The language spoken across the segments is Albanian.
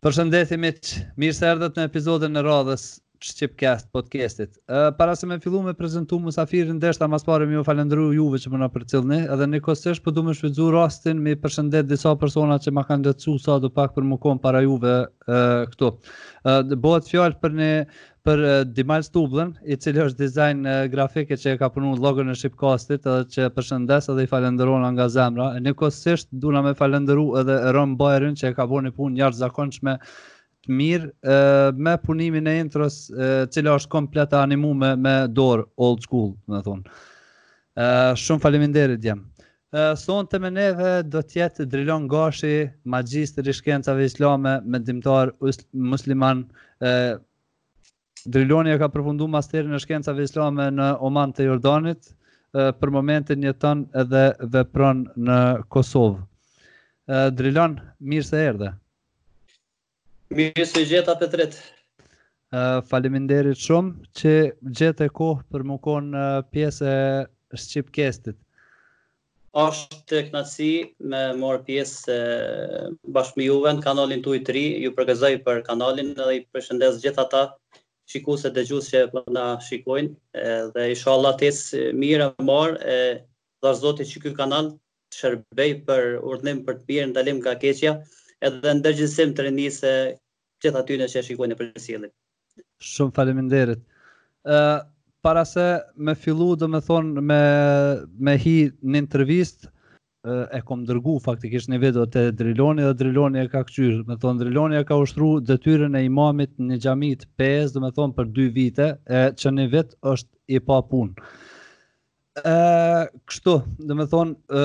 Përshëndetje miq, mirë se erdhët në episodin e radhës Shqipcast podcastit. Para se me fillu me prezantu musafirin, deshta ma s'pari me ju falëndëru juve që po na përcillni, edhe njëkohësisht po du me shfrytëzu rastin me përshëndet disa persona që ma kanë lehtësu sa do pak për me kon para juve këtu. Bëhet fjalë për një Për Dimal Stubllën, i cili është dizajn grafike që e ka punu logon e Shqipcast-it edhe që e përshëndes edhe e falënderona nga zemra, e njëkohësisht duna me falënderu edhe Ron Bajrin që e ka bo një punë jashtëzakonshme t'mirë me punimin e intros e cila është komplet e animume me dorë old school, me thonë. Shumë faleminderit jam. Sonte me neve do të jetë Drilon Gashi, magjistër i shkencave islame, mendimtar musliman. Driloni e ka përfundu masterin e shkencave islame në Oman të Jordanit, për momentin jeton edhe vepron në Kosovë. Drilon, mirë se erdhe. Mirë se u gjeta Petrit. Faleminderit shumë që gjete kohë për me kon pjesë e Shqipcastit. Asht knaqësi me marrë pjesë bashkë me juve në kanalin tuj të ri, ju përgëzoj për kanalin dhe i përshëndes gjithë ata shikus e dëgjus që po na shikojnë dhe ishallah t'ec mirë e marë e dhashtë Zoti që ky kanal të shërbejë për urdhënim për të mirë, ndalim nga keqja, edhe ndërgjegjësim të rinisë e gjithë atyre që e shikojnë e përcjellin. Shumë faleminderit. Ë para se me fillu, do me thonë, me, me hi në intervist, e kom dërgu faktikisht një video të Driloni dhe Driloni e ka këqyrë. Me thonë, Driloni e ka ushtru detyrën e imamit n'ni xhami 5, do me thonë, për 2 vite, e që një vit është i pa punë. Ë, kështu, domethonë, ë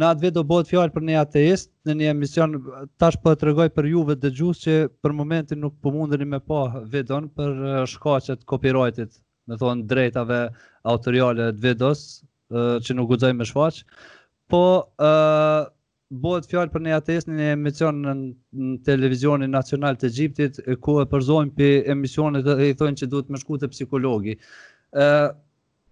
në atë video bëhet fjalë për një ateist në një emision tash po tregoj për juve dëgjues që për momentin nuk po mundeni me pa videon për shkaqe të copyrightit, me thonë drejtave autoriale të videos, ë që nuk guxoj me shfaq. Po ë Bëhet fjalë për një ateist në një emision në televizionin nacional të Egjiptit, ku e përzojnë prej emisionit dhe i thonë që duhet me shku te psikologi. E,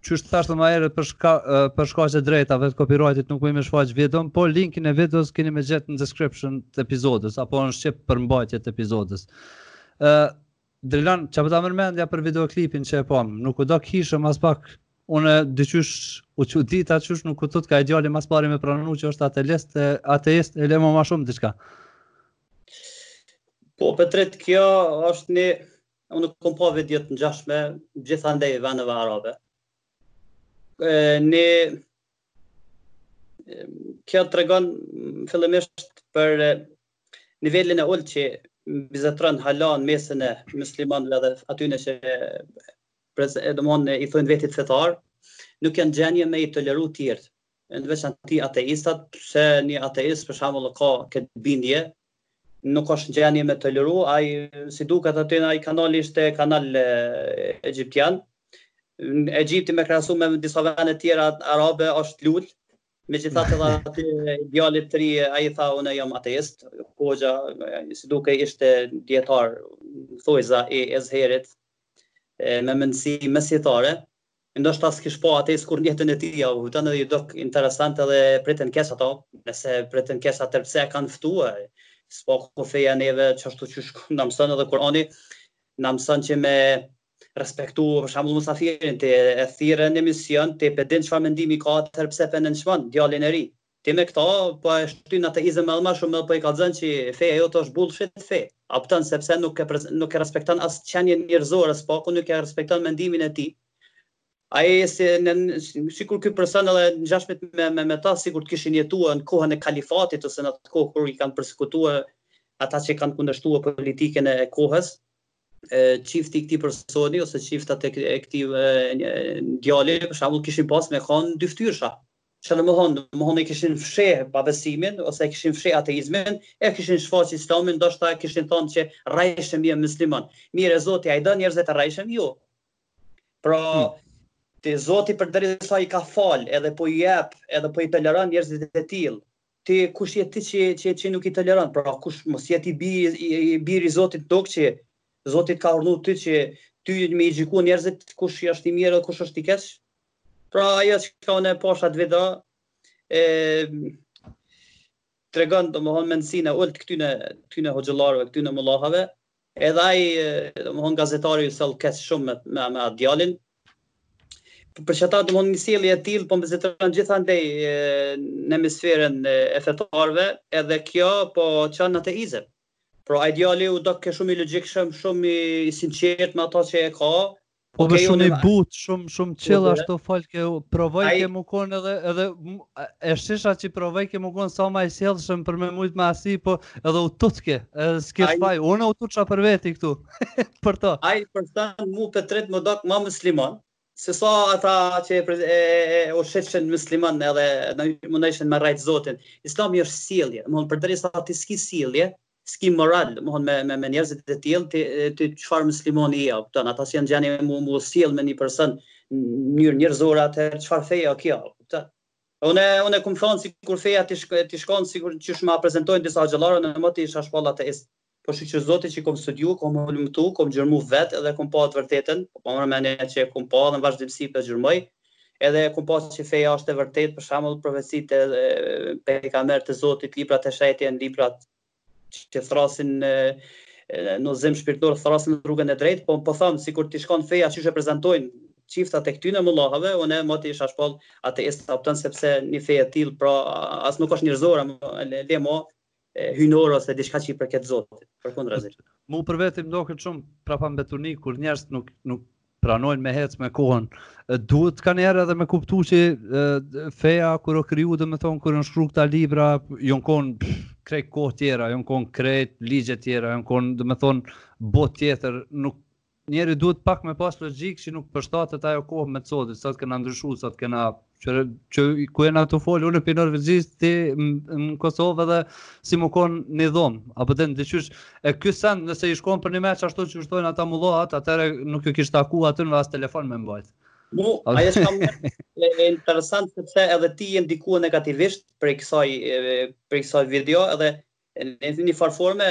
qysh thashë ma herët për, shka, për shkaqe drejtave të copyrightit nuk muj me shfaqë videon, po linkun e videos keni me gjetë në description të epizodës, apo në shqip përmbajtje të epizodës. E, Drilon ça po ta merr mendja për videoklipin që e pamë, nuk u dokshëm as pak unë dyqysh u çudita qysh nuk u tut ai djali ma s'pari me pranu që është ateist, ateist e le mo ma shumë diçka Po Petrit kjo është një unë kom pa video të ngjashme gjithandej vendeve arabe. E, në kjo tregon fillimisht për nivelin e ultë që mbizotnon hala në mesin e muslimanëve dhe atyne që domethënë i thonë vetit fetar, nuk janë n'gjendje me i toleru të tjerët. Në veçanti ateistat, pse një ateist për shembull ka këtë bindje, nuk është n'gjendje me toleru, ai si duket aty ai kanali ishte kanal egjiptian. Egjipti me krahasu me disa vende të tjera arabe është lule, Megjithatë edhe aty djalit të ri ai tha unë jam ateist, hoxha si duket ishte dietar thonjëza i Ezherit me mendësi mesjetare. Ndoshta s'kish pa ateist kurrë n'jetën e tij apo vetëm edhe i dok interesant edhe e pritën keq atë, nëse e pritën keq atëherë pse e kanë ftu. Së paku feja neve çashtu që shkon na mëson edhe Kurani na mëson që me respektu për shembull musafirin ti e thirre në emision ti po e din çfarë mendimi ka atëherë pse po e nënçmon djalin e ri ti me këta po e shtyn n'ateizëm edhe më shumë edhe po i kallxon që feja jote është bullshit fe a kupton sepse nuk e nuk e respekton as qenien njerëzore së paku nuk e respekton mendimin e tij ai si në sikur ky person edhe të ngjashmit me me me ta sikur të kishin jetu në kohën e kalifatit ose në atë kohë kur i kanë persekutuar ata që kanë kundërshtuar politikën e kohës çifti i këtij personi ose çiftat e këtij djali për shembull kishin pas me kon dyfytyrësha. Çka domethënë, domethënë e kishin fsheh pabesimin ose e kishin fsheh ateizmin, e kishin shfaqë islamin, ndoshta kishin thonë që rrejshëm je musliman. Mirë, Zoti a i do njerëzit e rrejshëm, jo. Jo. Pra, hmm. Zoti përderisa i ka fal, edhe po i jep, edhe po i toleron njerëzit e tillë, Ti kush je ti që që që nuk i toleron, pra kush mos je ti biri i biri i Zotit në tokë që Zoti të ka urdhnu ty që ty me i gjyku njerëzit kush është i mirë dhe kush është i keq. Pra ajo që ka n'pashë atë video e tregon domthon mendësinë e ulët të këtyne këtyne hoxhallarëve, këtyne mullahave, Edhe ai, domthon gazetari u soll keq shumë me me, me atë djalin. Për çata domthon një sjellje e tillë po mbizotron gjithandej në hemisferën e fetarëve, edhe kjo po çon në ateizëm. Por ai djali u dokke shumë i logjikshëm, shumë i, i sinqert me ato që e ka, Po okay, shumë i but, shumë shumë qashtu folke, provojke me kon edhe edhe e shisha që provojke me kon sa ma i sjellshëm për me mujt me asi, po edhe u tutke, edhe s'ke faj, unë u tutsha për veti këtu. për to. Ai për mu për të vërtetë m'u dok ma musliman, se sa ata që e, e, e u shitshin musliman edhe mundoheshin me rrejt Zotin. Islami është sjellje, më përderisa ti s'ki sjellje, s'ki moral, domethonë, me, me, me njerëzit të tillë, ti, ti çfarë muslimoni je, kupton, ata s'janë n'gjendje mu, mu sjell me një person n'mënyrë njerëzore atëherë, çfarë feja o kjo, kupton. Unë unë kum thon sikur feja t'ish kon t'ish kon sikur qysh e prezantojnë disa hoxhallarë unë moti isha shpall ateist. Po shyqyr Zotit që kum studiu, kum hulumtu, kum gjurmu vet edhe kum pa të vërtetën, po më mendja që kum pa dhe n'vazhdimsi po gjurmoj, Edhe e kum pa që feja është e vërtet, për shembull profecitë, pejgamberët e Zotit, librat e shejtë janë librat që thrrasin në zgjim shpirtnor, thrrasin në rrugën e drejtë, po po tham sikur t'ish kon feja qysh e prezantojnë çiftat e këtyre mullahëve, unë moti isha shpall ateist, kupton sepse një fe e tillë pra as nuk është njerëzore, le mo e, hyjnore ose diçka që i përket Zotit, përkundrazi. Mu për vete m'doket shumë prapambetuni kur njerëz nuk nuk pranojnë me hec me kohën. Duhet kaniherë edhe me kuptu që feja kur o kriju domethonë kur jonë shkru këta libra, jonë konë krejt kohë tjera, jonë konë krejt ligje tjera, jonë konë domethonë botë tjetër, nuk Njeri duhet pak me pas logjikë që nuk përshtatet ajo kohë me t'sodit, sot kena ndryshu, sot kena që, qe ku jena tu folë, unë prej Norvegjisë, ti në Kosovë edhe si me konë n'një dhomë, apo të në dyqysh, e ky send nëse ish konë përnjëmend ashtu qysh thojnë ata mullahat, atëherë nuk ju kish taku atyne as telefon me mbajtë. Mu, ajo çka më, e interesant sepse edhe ti je ndiku negativisht prej kësaj prej kësaj video edhe Në një farë forme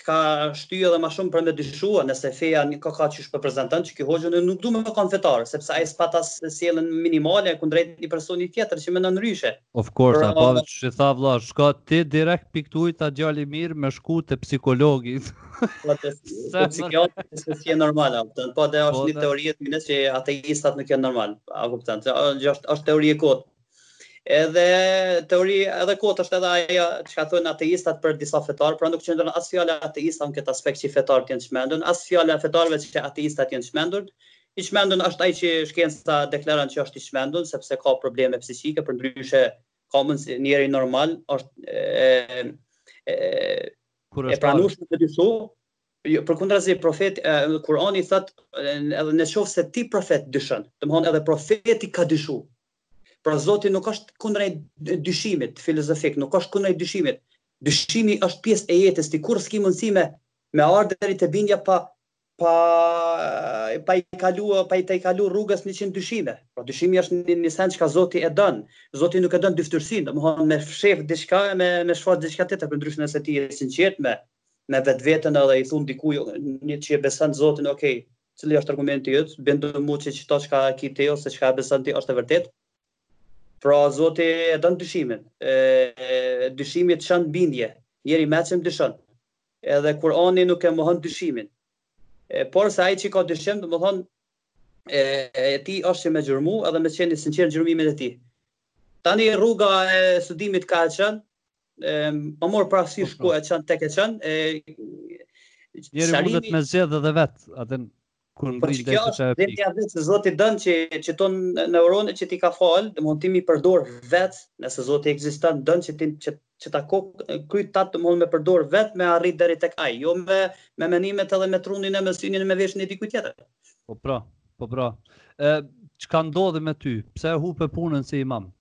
të ka shty edhe më shumë për me dyshua nëse feja një koka qysh po e prezenton qeky hoxha, unë nuk du me kanë fetar, sepse ai s'pat as sjelljen minimale kundrejt një personi tjetër që mendon ndryshe. Of course, a pe çka tha vlla, shko ti direkt piktuj ta gjalli mirë me shku te psikologi. Po te psikologi, se s'je normal, a kupton, po dhe është po, një teori e minës që ateistat nuk janë normal, a kupton, që është teori e kotë. Edhe teori, e kotë është edhe ajo çka thonë ateistat për disa fetar, pra nuk qëndron as fjala e ateistave në këtë aspekt që fetarët janë t'çmendur, as fjala e fetarëve që ateistat janë t'çmendur. I çmendur është ai që shkenca deklaron që është i çmendur sepse ka probleme psiqike, përndryshe ka mund njeri normal është e e kur është pranuar të dyshu, jo, përkundrazi, profet, e, Kurani thot, edhe në qoftë se ti profet dyshon, domethënë edhe profeti ka dyshu, Pra Zoti nuk është kundra dyshimit filozofik, nuk është kundër ai dyshimit. Dyshimi është pjesë e jetës, ti kurrë s'ki mundësi me me ardhë deri te bindja pa pa pa i kalu, pa i tejkalu rrugës 100 dyshime. Pra po dyshimi është një, një sen çka Zoti e don. Zoti nuk e don dyftyrsinë, domethënë me fshef diçka e me me shfaq diçka tjetër, përndryshe nëse ti je i sinqertë me me vetveten edhe i thon dikujt një që e beson Zotin, ok, Cili është argumenti yt? bindëm mu qi që to çka ki ti ose çka beson ti është e vërtet? Pra zoti e don dyshimin. Ë dyshimi të çon në bindje. Njeri i meçëm dyshon. Edhe Kurani nuk e mohon dyshimin. E, porse ai që ka dyshim, detyrë e, e tij është që me gjurmu edhe me qenë i sinqertë në gjurmimin e tij. Tani rruga e studimit ka qenë pa marrë parasysh po, po, ku e çon, tek e çon, e... Njeri Salimi... mundet me zgjedh edhe vetë, atën kur po, ngrinë dhe të të epik. Dhe dhe se Zoti don që qito neurone që t'i ka fal, dhe mund ti m'i përdor vetë, nëse Zoti ekziston, don që ti që, qit kokë, kryt tan të mund me përdor vetë me arrit deri tek ai, jo me, me mendimet edhe me trunin e me synin e me veshin e dikujt tjetër. Po pra, po pra. E, çka ndodhi me ty? Pse e hupe punën si imam?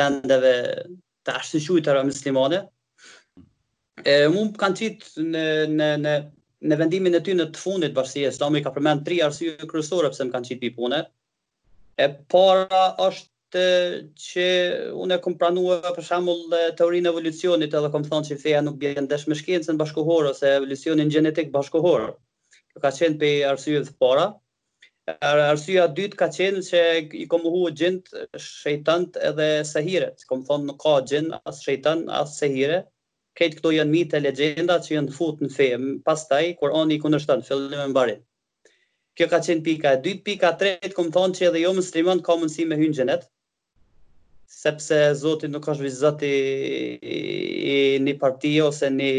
vendeve të ashtuquajtura muslimane. E mu m'kanë qit në në në në vendimin e tyne të fundit Bashkësia Islame ka përmend tri arsye kryesore pse më kanë qit pi pune. E para është që unë e kom pranua për shembull teorinë e evolucionit edhe kom thënë se feja nuk bjen ndesh me shkencën bashkëkohore ose evolucionin gjenetik bashkëkohor. Kjo ka qenë pe arsyet e para. Arsyeja e dytë ka qenë se i kam mohu xhint, shejtant edhe sehiret. Kam thonë që nuk ka xhin, as shejtan, as sehire. Krejt këto janë mite, legjenda që janë fut në fe. Pastaj Kurani i kundërshton fillim e mbarim. Kjo ka qenë pika e dytë. Pika e tretë kam thonë që edhe jo musliman ka mundësi me hy në xhenet. Sepse Zoti nuk është veç Zot i një partie ose një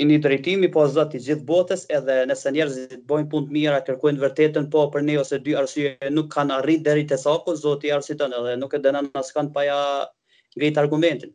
i një drejtimi, po është Zot i gjithë botës, edhe nëse njerëzit bëjnë punë të mira, kërkojnë të vërtetën, po për një ose dy arsye nuk kanë arrit deri te e sakta, Zoti i arsyeton edhe nuk e dënon askënd pa ia ngrit argumentin.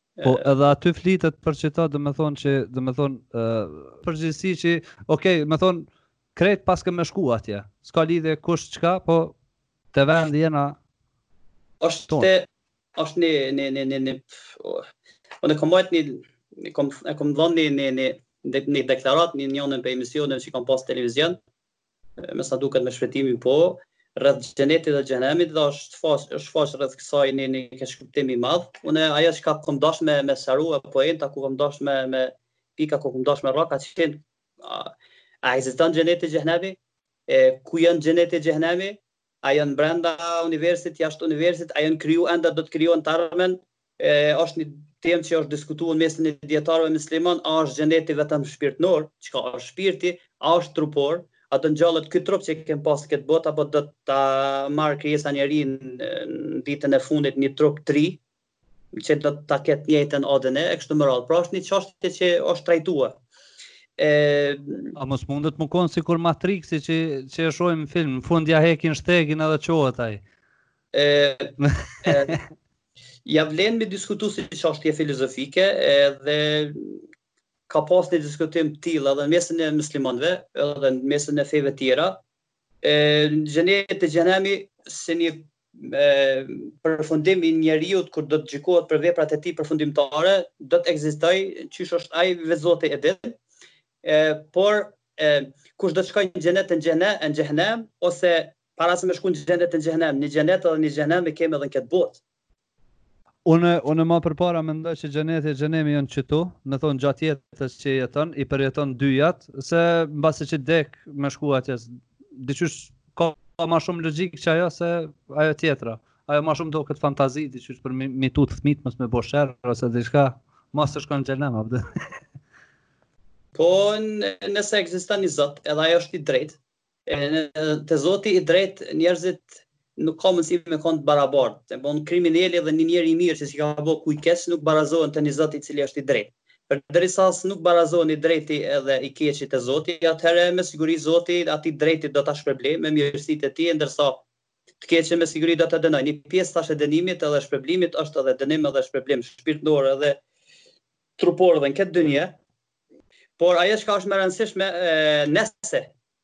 Po edhe aty flitet për qëta, domethonë që, domethonë, uh, përgjithsi që, okej, domethonë, krejt paskemi me shku atje, s'ka lidhje kush çka, po te vendi, jena është tonë. Te, është një, një, një, një, një, po unë kom bo një, një, kom, e kom dhonë një, një, një, një deklarat në njënën pi emisioneve që kom pas n'televizion, me sa duket me Shpëtimin po, rreth xhenetit dhe xhenemit dhe është shfaq është shfaq rreth kësaj një një keqkuptim i madh. Unë ajo që kam kom dasht me me sqaru e poenta ku kam dasht me me pika ku kam dasht me ra ka qenë a, a ekziston xheneti xhenemi? E ku janë xheneti xhenemi? a janë brenda universit, jashtë universit, a janë kriju ende, do të krijohen në të ardhmen, e, është një temë që është diskutuar në mesin e dijetarëve muslimanë, a është xheneti vetëm shpirtëror, çka është shpirti, a është trupor, a do ngjallet ky trup që e kemi pas në këtë botë, apo do të marrë krijesa njeri në ditën e fundit një trup të ri, që do ta ketë të njëjtën ADN e kështu me radhë. Pra është një çështje që është trajtuar. E a mos mundet me kon sikur Matrixi që e shohim në film, në fund ja hekin shtegin edhe çohet ai. E, e ia vlen me diskutu si çështje filozofike edhe ka pas një diskutim të tillë edhe në mesin e muslimanëve, edhe në mesin e feve tjera. E xheneti e xhenemi si një përfundim i njeriut kur do të gjykohet për veprat e tij përfundimtare, do të ekzistojë qysh është ai vetë Zoti e din. E, por e, kush do të shkojë në xhenet e në xhenem, në xhenem ose para se me shku në xhenet e në xhenem, në xhenet edhe në xhenem e kemi edhe në këtë botë. Unë unë ma përpara mendoj që xheneti e xhenemi janë qitu, me thon gjatë jetës që jeton, i përjeton dyjat, se mbasi që dek me shku atje diqysh ka ma shumë logjikë që ajo se ajo tjetra. Ajo ma shumë doket fantazi, diqysh për me i tut fmitë, mos me bo sherr, ose diçka, mos shkon në xhenem, apo. Po, nëse ekziston një zot, edhe ai është i drejtë, e, në, te zoti i drejtë, njerëzit nuk ka mundësi me kon të barabartë, se bon krimineli dhe një njeri i mirë që s'i ka bo kujt keq nuk barazohen te një zot i cili është i drejtë. Përderisa nuk barazohen i drejti edhe i keqi te zoti, atëherë me siguri zoti atij të drejtit do ta shpërblejë me mirësitë e tij e ndërsa të keqin me siguri do ta dënojë. Një pjesë tash e dënimit edhe shpërblimit është edhe dënim edhe shpërblim shpirtnor edhe trupor edhe në këtë dynje, por ajo çka është më e rëndësishme nëse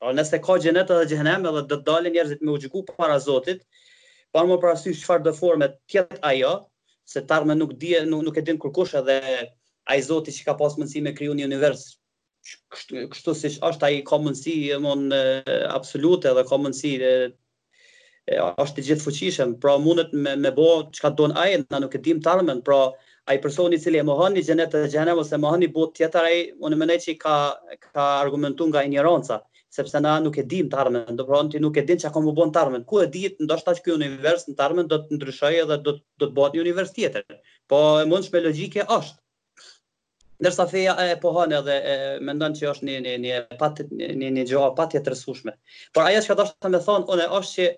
Pra nëse ka xhenet edhe xhenem edhe do të dalin njerëzit me u gjyku para Zotit, pa marrë parasysh çfarëdo forme të ketë ajo, se të ardhmen nuk dihet, nuk, nuk e din kurkush edhe ai Zoti që ka pas mundësi me kriju një univers kështu, kështu siç është ai ka mundësi me thon absolute dhe ka mundësi është i gjithëfuqishëm, pra mundet me, me bo çka të don ai, na nuk e dim të ardhmen, pra ai personi i cili e mohon një xhenet dhe xhenem, ose mohon një botë tjetër, ai unë mendoj që ka, ka argumentu nga injoranca, sepse na nuk e dim të ardhmen, domethon ti nuk e din çka ka me u bo në të ardhmen, ku e di ti, ndoshta që ky univers në të ardhmen do të ndryshojë edhe do, do të bohet një univers tjetër, po e mundshme logike është. Ndërsa feja e pohon edhe e mendon që është një një një pat një një gjë e patjetërsueshme. Por ajo që deshta me thon unë është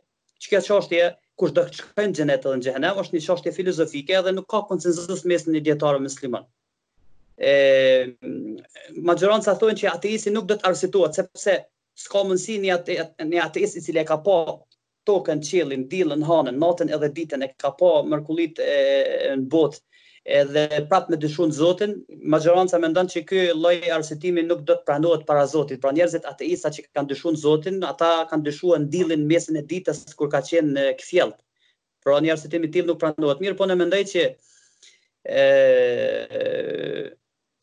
qekjo çështje kush do të shkojë në xhenet edhe në xhenem është një çështje filozofike edhe nuk ka konsensus mes dijetarëve muslimanë. E majoranca thonë që ateisti nuk do të arsyetohet sepse s'ka mundësi një ateist i cili e ka pa Tokën, qiellin, diellën, hanën, natën edhe ditën e ka pa mrekullitë në botë edhe prap me dyshu në Zotin, maxhoranca mendon që ky lloj arsyetimi nuk do të pranohet para Zotit, pra njerëzit ateista që kanë dyshu në Zotin, ata kanë dyshue në diellin në mesin e ditës kur ka qenë kthjellët. Pra një arsyetim i tillë nuk pranohet. Mirëpo unë mendoj që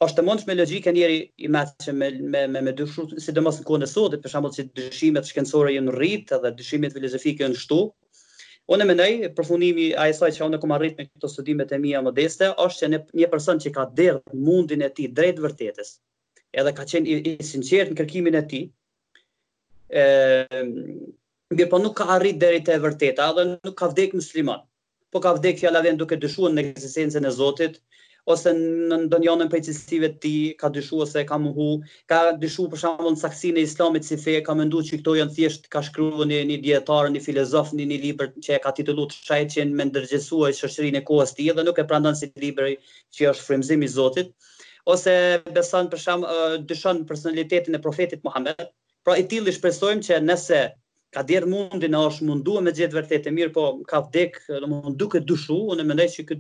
është e mundshme logjike njeri i mençëm me me me, me dyshu, sidomos në kohën e sotit, për shembull që dyshimet shkencore janë rrit dhe dyshimet filozofike janë shtu. Unë mendoj përfundimi i asaj që unë kam arrit me këto studime të mia modeste është që një, një person që ka derdh mundin e tij drejt vërtetës, edhe ka qenë i, i sinqert në kërkimin e tij. Ëm, mirëpo nuk ka arrit deri te vërteta, edhe nuk ka vdek musliman. Po ka vdek fjala vjen duke dyshuar në ekzistencën e Zotit, ose në ndonjënën prej cilësive të tij, ka dyshu ose ka mohu, ka dyshuar për shembull në saktësinë e Islamit si fe, ka menduar që këto janë thjesht ka shkruar një një dijetar, një filozof një libër që e ka titulluar të shenjtë që me ndërgjegjësu shoqërinë e kohës së tij dhe nuk e pranon si libër që është frymëzim i Zotit, ose beson për shemb, dyshon në personalitetin e Profetit Muhamed, Pra i tilli shpresojmë qe nese ka derdh mundin e osht mundu me gjet të vërtetën mirpo ka vdek domethën duke dyshu une mendoj qe ky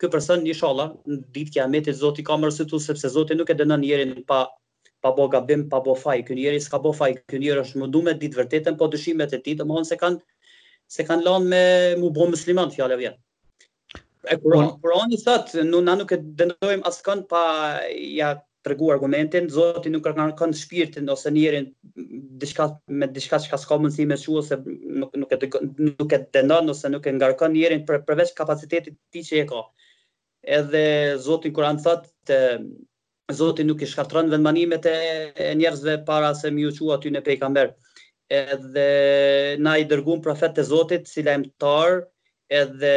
ky person ishalla në dit kiametit zoti ka me e arsyetu sepse zoti nuk e denon njerin pa pa bo gabim pa bo faj ky njeri ska bo faj ky njer osht mundu me dit verteten po dyshimet e tij domethën se kan se kan lan me mu bo musliman fjala vjen. E Kurani, Kurani thot, na nuk e dënojmë askënd pa ja treguar argumentin, Zoti nuk e ngarkon shpirtin ose njërin diçka me diçka çka s'ka mundësi me shu ose nuk nuk e nuk e dënon ose nuk e ngarkon njërin për përveç kapacitetit të tij që e ka. Edhe Zoti n'Kur'an thot të Zoti nuk i shkatërron vendbanimet e njerëzve para se me ju çu atyne pejgamber. Edhe na i dërguam profet të Zotit si lajmëtar edhe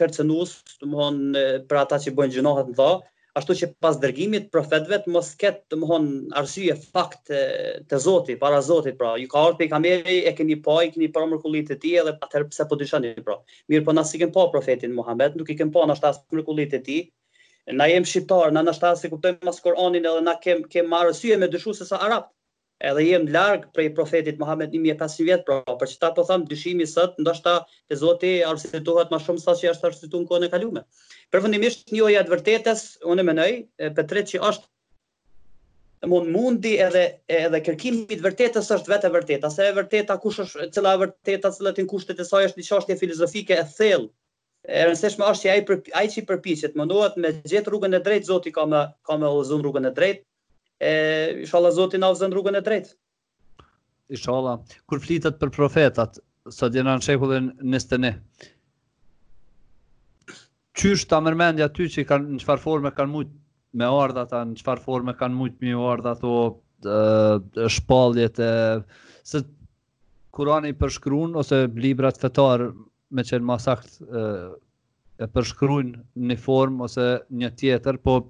kërcënues, domthon për ata që bëjnë gjynahet në dhe, ashtu që pas dërgimit profetëve të mos ketë domthon arsye fakt të Zotit, para Zotit pra, ju ka ardhur pejgamberi e keni pa, e keni parë mrekullitë e tij edhe atëherë pse po dyshoni pra. Mirëpo na s'e kem pa profetin Muhammed, nuk i kem pa ashtu as mrekullitë e tij, Na jem shqiptar, na ndoshta s'e kuptojmë as Kur'anin edhe na kem kem më arsye me dyshu se sa arab. Edhe jem larg prej profetit Muhammed 1500 vjet, pra, për qata po tham dyshimi sot, ndoshta te Zoti arsyetohet më shumë se sa që është arsyetuar në kohën e kaluar. Përfundimisht njohja e vërtetës, unë mendoj, Petrit, që është mund mundi edhe edhe kërkimi i të vërtetës është vetë e vërteta, se e vërteta kush është, cila e vërteta, cilat janë kushtet e saj është një çështje filozofike e thellë, E rëndësishme është që ai për ai që përpiqet, mundohet me gjet rrugën e drejtë, Zoti ka me ka me udhëzu rrugën e drejtë. E inshallah Zoti na udhëzon rrugën e drejtë. Inshallah. Kur flitet për profetat, sa jena në shekullin 21. Qysh ta merr mendja ty që kanë në çfarë forme kanë mujt me ardh ata në çfarë forme kanë mujt me ardh ato shpalljet e se Kurani përshkruan ose librat fetarë me qenë ma saktë e përshkruajnë një formë ose një tjetër, po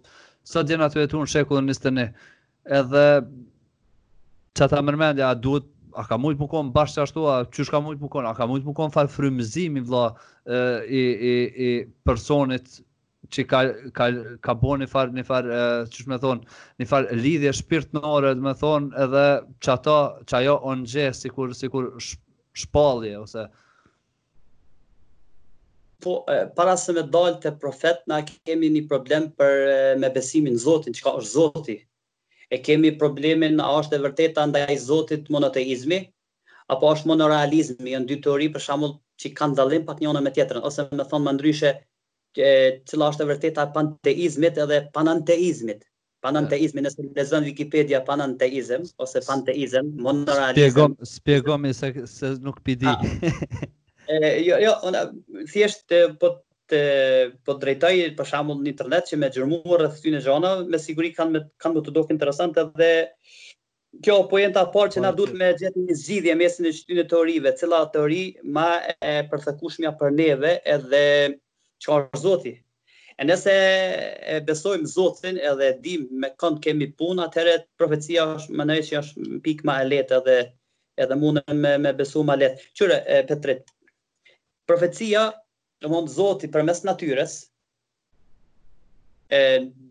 sa jena tu jetu n'shekullin 21. Edhe ça ta merr mendja, a duhet a ka mujt me kon bash ashtu a qysh ka mujt me kon a ka mujt me kon far frymëzimi vëlla i i i personit që ka ka ka bo një far një far qysh me thon një far lidhje shpirtënore domethënë edhe qato qajo o nxjerr sikur sikur shpallje ose po para se me dalë te profet na kemi një problem për me besimin n'Zotin çka është Zoti e kemi problemin a është e vërteta ndaj Zotit monoteizmi apo është monorealizmi janë dy teori për shembull që kanë dallim pak njëra me tjetrën ose me thon ma ndryshe e cila është e vërteta e panteizmit edhe pananteizmit. Pananteizmi nëse lexon Wikipedia pananteizëm ose panteizëm monorealizëm. Shpjegom, shpjegomi se se nuk pi di. Ah. jo, jo, unë thjesht po të po drejtoj për shembull në internet që me gjurmu rreth këtyre gjana, me siguri kanë kanë me t'u dok interesante dhe Kjo poenta e parë që na po, duhet me gjetë një zgjidhje mesin e qityne teorive, cila teori ma e përthekueshmja për neve edhe çfarë Zoti. E nëse e besojmë Zotin edhe dim me kënd kemi punë, atëherë profecia është menjëherë qashtu pikë ma e lehtë edhe edhe mundem me, me besu ma lehtë. Kqyre, e, Petrit, profecia, domethënë Zoti përmes natyrës, e,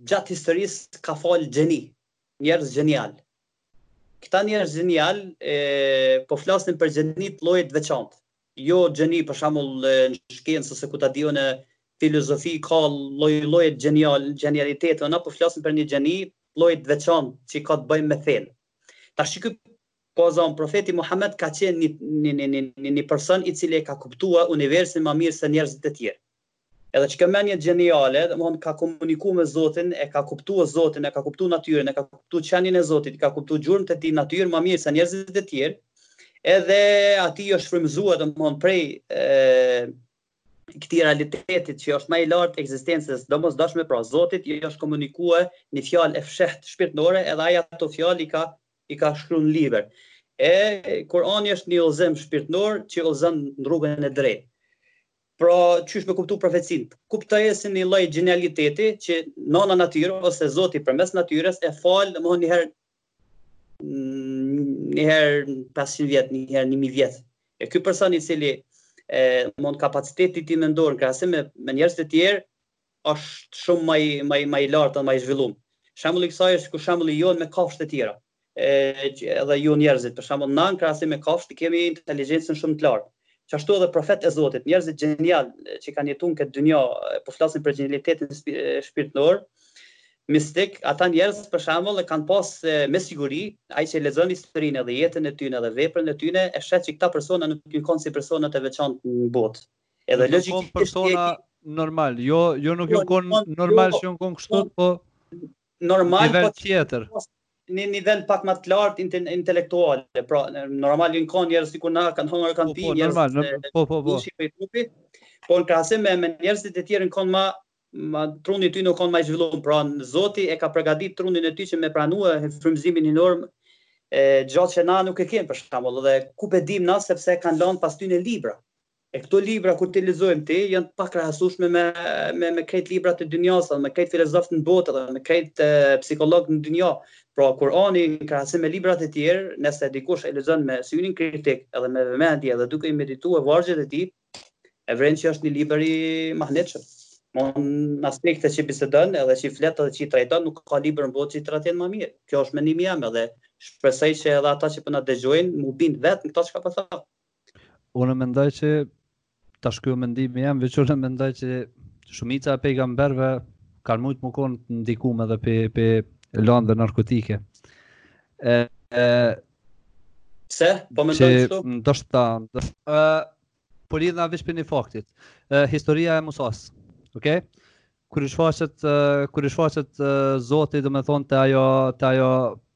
gjatë historisë ka falë gjeni, Njerëz gjenialë. Këta njerëz gjenialë po flasim për gjeni të llojit të veçantë. Jo gjeni për shembull në shkencë ose ku ta di unë në filozofi ka lloj-lloje të gjenial, gjenialitete e na po flasim për një gjeni të llojit të veçantë që ka të bëjë me fenë. Tashi ky po e zojmë profeti Muhamed ka qenë një një një një një një person i cili e ka kuptue universin ma mirë se njerëzit e tjerë. Edhe që ka menje gjeniale, domethënë ka komuniku me Zotin, e ka kuptu Zotin, e ka kuptu natyrën, e ka kuptu qenien e Zotit, ka kuptu gjurmët e tij, natyrën më mirë se njerëzit e tjerë, edhe atij i është frymëzua domethënë prej këtij realitetit që është ma i lartë ekzistencës së domosdoshme, pra Zotit i është komunikua një fjalë e fshehtë shpirtënore, edhe ai ato fjalë i ka i ka shkru në libër. E Kurani është një udhëzim shpirtënor që udhëzon në rrugën e drejtë. Pra, qysh me kuptu profecinë? Kuptoje si një lloj gjenialiteti që Nana Natyrë ose Zoti përmes Natyrës e fal, domethënë një herë një herë 500 vjet, një herë 1000 vjet. E ky person i cili e mund kapaciteti i tij mendor në krahasim me, me njerëzit e tjerë është shumë ma i ma i ma i lartë dhe ma i zhvillum. Shembulli i kësaj është ky shembulli jonë me kafshët e tjera. edhe ju njerëzit, për shembull, na në krahasim me kafshët i kemi inteligjencën shumë të lartë. Qashtu edhe profetët e Zotit, njerëzit gjenial që kanë jetu në këtë dynja, po flasim për gjenialitetin shpirtëror, mistik, ata njerëz për shembull e kanë pas me siguri, ai që lexon historinë edhe jetën e tyne edhe veprën e tyne, e sheh që këta persona nuk kanë qenë si persona të veçantë në botë. Edhe logjikisht persona normal, jo jo nuk janë kon normal, jo, janë kon kështu, po normal një vend po tjetër. Në një nivel pak ma të lartë inte, intelektuale, pra normal janë kan njerëz sikur na kanë hongër kanë pi po, po, njerëz. Normal, po po po. Ishin trupi. Po në krahasim me, me njerëzit e tjerë kanë më ma truni i tyne u kan ma i zhvillum, pra Zoti e ka përgatitur trunin e tyne që me pranua frymëzimin enorm, gja që na nuk e kemi për shembull dhe ku pe dim na sepse kanë lënë pas tyne libra. E këto libra kur t'i lexojmë ti janë të pakrahasueshme me me me krejt librat e dynjasë, edhe me krejt filozofët në botë, edhe me krejt psikologët në dynja. Pra Kur'ani në krahasim me librat e tjerë, nëse dikush e lexon me syrin kritik, edhe me vëmendje, edhe duke i medituar vargjet e tij, e vren që është një libër i mahnitshëm. Në në aspekte që bisedon edhe që i flet edhe që i trajton, nuk ka libër në botë që i trajton më mirë. Ky është mendimi jem edhe shpresoj që edhe ata që po na dëgjojnë, m'u bind vetë në këto çka po thom. Unë mendoj që tash ky mendimi jem veç unë mendoj që shumica e pejgamberëve kanë mujt me kon të ndikum edhe pej pej landëve narkotike. Ë ë pse po më thonë kështu? Ndoshta ë uh, po lidhna veç për një faktit. Uh, historia e Musas. Okej. Okay? Kur i shfaqet uh, kur i shfaqet uh, Zoti, domethënë te ajo te ajo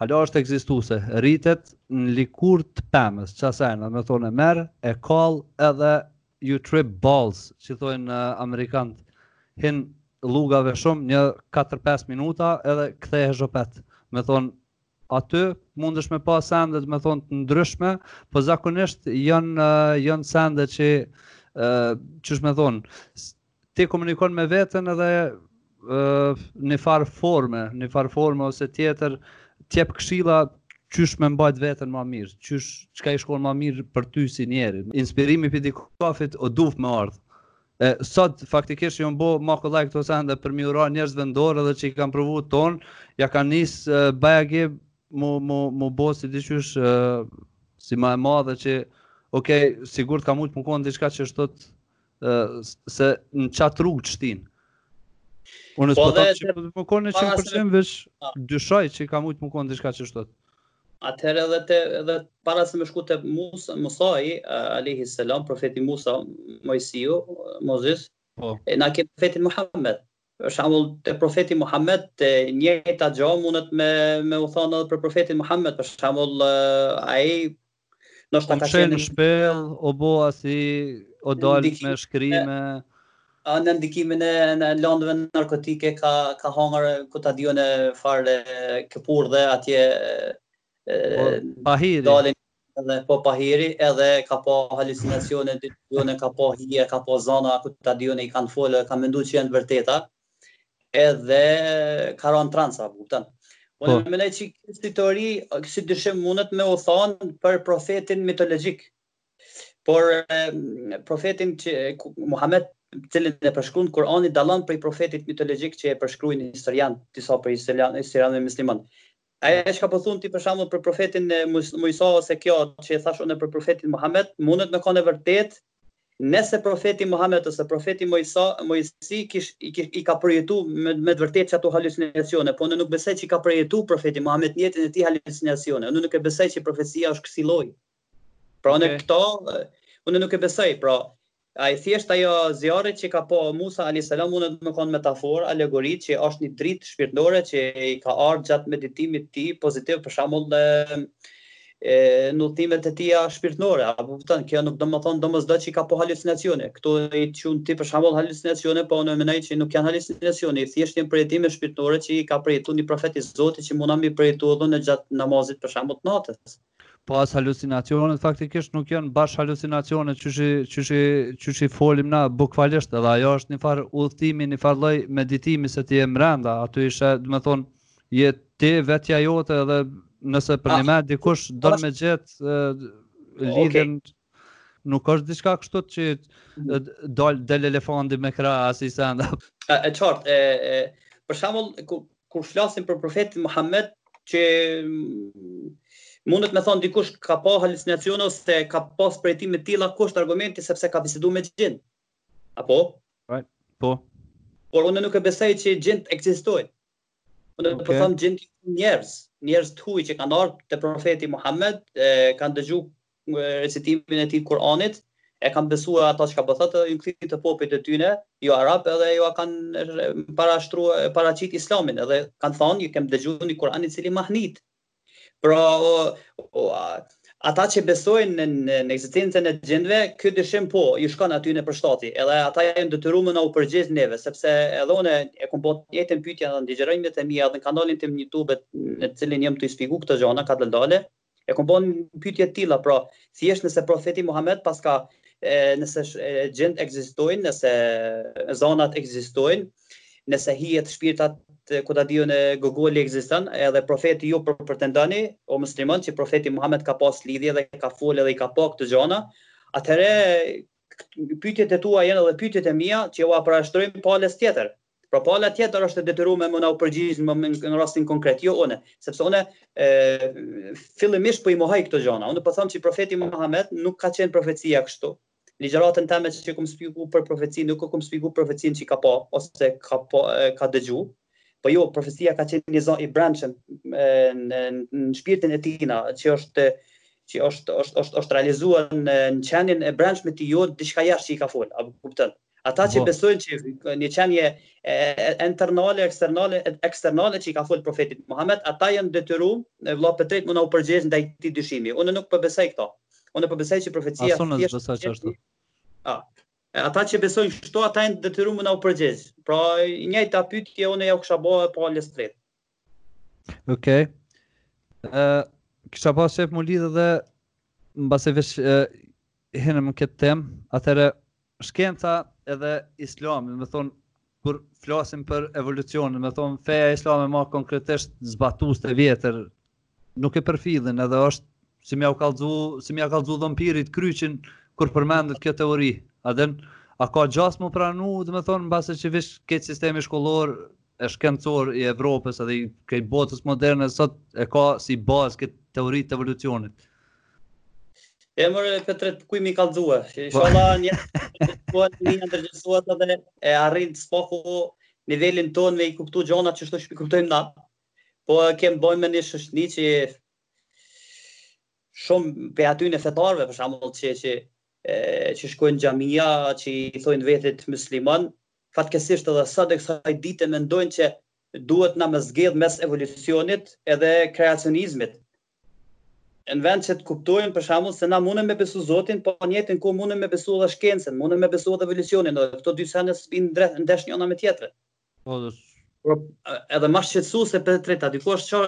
Hala është ekzistuese, rritet në lëkurë të pemës, qasajna, domethonë e merr, e kall edhe you trip balls, që thojnë amerikanët, hin llugave shumë, një 4-5 minuta edhe kthehesh opet. Domethonë, aty mundesh me pa sende domethonë të ndryshme, po zakonisht janë janë sende që ë qysh me thonë Ti komunikon me veten edhe nifar forme, nifar forme ose tjetër, t'jep këshila qysh me mbajt veten ma mirë, qysh çka i shkon ma mirë për ty si njeri. Inspirimi prej dikahit u dasht me ardhë. E, sot faktikisht jom bo ma kollaj like këto sende për mi ura njerëz vendorë edhe që i kanë provu ton, ja ka nis uh, bajagi mu, mu, m'u bo si diqysh uh, si ma e madhe që ok, sigurt ka mujtë me konë diçka që është se në qat rrugë të shtin. Unë po thom që po më konë që për çem vesh dyshoj që ka mujt me konë diçka qishtu. Atëherë edhe te edhe para se me shku te Musa, Musa i alayhi salam, profeti Musa, Moisiu, Mozis, po. e na ke profetin Muhammed. Për shembull te profeti Muhammed te njëjta gjë mundet me me u thonë edhe për profetin Muhammed, për shembull ai Ndoshta ka qenë në shpellë, o bo ai si o dal me shkrime. A në ndikimin e lëndëve narkotike ka ka hangur ku ta di unë farë këpurdhe atje po, pahiri. Dalin edhe po pahiri edhe ka pa halucinacione, edhe ka pa hije, ka pa zana, ku ta di unë i kanë folë, ka mendu që janë t'vërteta. edhe ka ra n'trans a, kupton. Po. Unë mendoj që si teori, si dyshim mundet me u thon për profetin mitologjik. Por profetin që Muhammed t'cilin e përshkruan Kur'ani dallon prej profetit mitologjik që e përshkruajnë historianët disa prej historianëve muslimanë. Ajo çka po thon ti për shembull për profetin Moisi ose kjo që e thash unë për profetin Muhammed, mundet me kanë e vërtetë nëse profeti Muhammed ose profeti Musa, Moisi kish i, kish, i ka përjetu me, me të vërtet qato halucinacione, po unë nuk besoj që i ka përjetu profeti Muhammed në jetën e tij halucinacione. Unë nuk e besoj që profecia është kësi lloj. Pra unë këto, unë nuk e besoj, pra ai thjesht ai zjarri që ka pa Musa a.s. munet me konë metaforë, alegori që është një dritë shpirtnore që i ka ardhë gjatë meditimit tij pozitiv për shembull në në udhtimet e tija shpirtnore, apo vetëm, kjo nuk do me thonë domosdo që ai ka pa halucinacione, këto i qun ti për shembull halucinacione, po unë mendoj që nuk janë halucinacione, thjesht janë përjetime shpirtnore që i ka përjetu një profet i Zotit që muna m'i përjetu edhe unë gjatë namazit për shembull të natës. Po as halucinacionet faktikisht nuk janë bash halucinacionet qysh i, qysh i, qysh i folim na bukvalisht edhe ajo është një farë udhëtimi, një farë lloj meditimi se ti je mrenda, aty ishe, domethonë, je ti vetja jote edhe nëse për një ah, me dikush don me gjetë lidhjen... Okay. Nuk është diçka kështu që dal del elefanti me krah asi senda. E qartë, e, e për shembull kur kur flasim për profetin Muhammed që mm, mundet me thanë dikush ka pa halucinacion ose ka pas përjetime të tilla ku është argumenti sepse ka bisedu me xhin. Apo? Right. Po. Por unë nuk e besoj që xhint ekzistojnë. Unë okay. po them xhint njerëz, njerëz të huaj që kanë ardhur te profeti Muhammed, kanë dëgju recitimin e tij të Kur'anit, e kanë besuar ato çka po thotë, janë kthy te popullit të tyne, jo arab, edhe ju kanë parashtru paraqit islamin, edhe kanë thënë, ne kem dëgjuar një Kur'an i cili mahnit. Pra, o, o, ata që besojnë në, në, në ekzistencën e xhinve, ky dyshim po, ju shkon atyre përshtati, edhe ata janë detyruar me na u përgjigj neve, sepse edhe unë e kam bërë një pyetje në ligjëratat e mia, edhe kanalin tim në YouTube, në të cilin jam tu shpjegu këto gjëra, ka dalë dalë, E kom bo pyetje të tilla, pra, thjesht nëse profeti Muhammed paska nëse xhint ekzistojnë, nëse zanat ekzistojnë, nëse hijet shpirtat ku ta di unë gogoli ekziston, edhe profeti ju për pretendoni o musliman që profeti Muhammed ka pas lidhje dhe ka fol edhe i ka pa këto gjana, atëherë pyetjet e tua janë edhe pyetjet e mia që ua parashtroj palës tjetër. Pra pala tjetër është e detyruar me na u përgjigj në moment në rastin konkret, jo unë, sepse unë e fillimisht po i mohoj këto gjana. Unë po them se profeti Muhammed nuk ka qenë profecia kështu. Ligjëratën teme që e kom shpjegu për profecinë, nuk e kom shpjegu profecinë që ka pa ose ka pa ka dëgju. Po jo, profecia ka qenë një zë i brendshëm në në shpirtin e tina, që është që është është është është realizuar në qenien e brendshme të tij, jo diçka jashtë që i ka fol, apo kupton? Ata që besojnë që një qenie internale, eksternale, eksternale që i ka fol profetit Muhammed, ata janë të detyrum, vëlla, vërtet me na u përgjegj ndaj këtij dyshimi. Unë nuk po besoj këto. Unë po besoj që profecia... As unë s'besoj që është. A, ata që besojnë kështu, ata janë të detyrum me na u përgjegj. Pra, njëjtën pytje, unë jau kisha bo palës tjetër. Okej. Okay. Ë uh, kisha pas qef m'u lidh edhe masi veç uh, hinëm në këtë temë, atëherë shkenca edhe islami, domethonë, kur flasim për evolucionin, domethonë, feja islame ma konkretisht zbatuesit e vjetër, Nuk e përfillin edhe është si m'jau kallxu, si me ja kallxu dhampirit kryqin kur përmendet kjo teori. Edhe, a ka gjasë m'u pranu, domethonë, masi që veç krejt sistemi shkollor e shkencor i Evropës edhe i krejt botës moderne, sot e ka si bazë këtë teori të evolucionit. E mërë e pëtëre të kuj mi kalëzua, që i shala një të kuat u ndërgjegjësu edhe e arrin të spako nivelin tonë me i kuptu gjonat që shtu qysh pi kuptojmë na. Po e kem ban me një çështje që shumë pe atyne fetarve, për shembull që, që, që shkojnë n'xhamia, që i thojnë vetit musliman, fatkeqësisht edhe sot e kësaj dite mendojnë që duhet na me zgjedh mes evolucionit edhe kreacionizmit. Në vend që të kuptojnë për shembull se na munemi me besu Zotin, po njëjtën kohë munemi me besu edhe shkencën, munemi me besu edhe evolucionin, dhe këto dy sene s'po bijnë ndesh njona me tjetrën. Po, dhe Por edhe ma shqetësuese për të treta, dikur është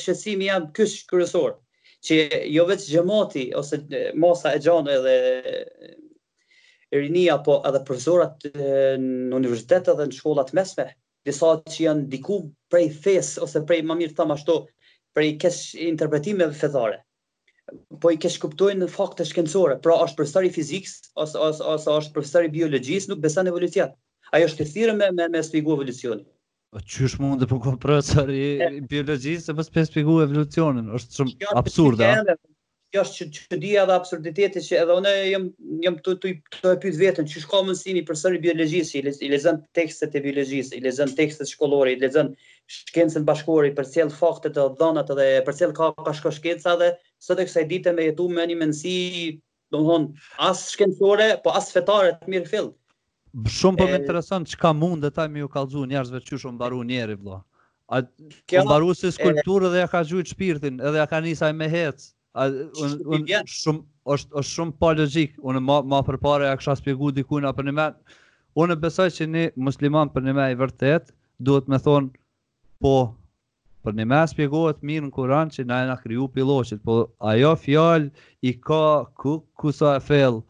shqetësimi jem kyç kryesor, që jo veç xhemati ose masa e gjanë edhe rinia po edhe profesorat në universitet edhe në shkolla t'mesme, disa që janë ndiku prej fesë ose prej ma mirë thanë ashtu, prej keqinterpretimeve fetare. po i keqkuptojnë faktet shkencore. Pra, është profesor i fizikës ose ose ose është profesor i biologjisë, nuk beson në evolucion. Ai është i thirrur me me, me shpjegu evolucionin. Po çysh mundet për me kon profesor i biologjisë që mos me shpjegu evolucionin, është shumë absurd, a? Kjo është çudia dhe absurditeti që edhe unë jam jam tu tu tu e pyt veten, çysh ka mundësi një profesor i biologjisë i lexon tekstet e biologjisë, i lexon tekstet shkollore, i lexon shkencën bashkëkohore i përcjell faktet të dhanat dhe e përcjell kah ka shku shkenca dhe sot e kësaj dite me jetu me një mendësi domethanë as shkencore po as fetare të mirëfilltë shumë po më intereson çka mundet ai me ju kallxu njerëzve qysh u mbaru njeri vëlla ai u mbaru si skulpturë dhe ja ka gjujt shpirtin edhe ja ka nis ai me hec A, un, un, shum, është, është shumë palogjik, unë ma, ma përpara ia kisha spjegu dikujna përnjëmen, unë besoj që një musliman përnjëmen i vërtet, duhet me thanë, po, përnjëmen spjegohet mirë në Kuran që na jena kriju pi lloqit, po ajo fjalë i ka, kuku sa e fellë,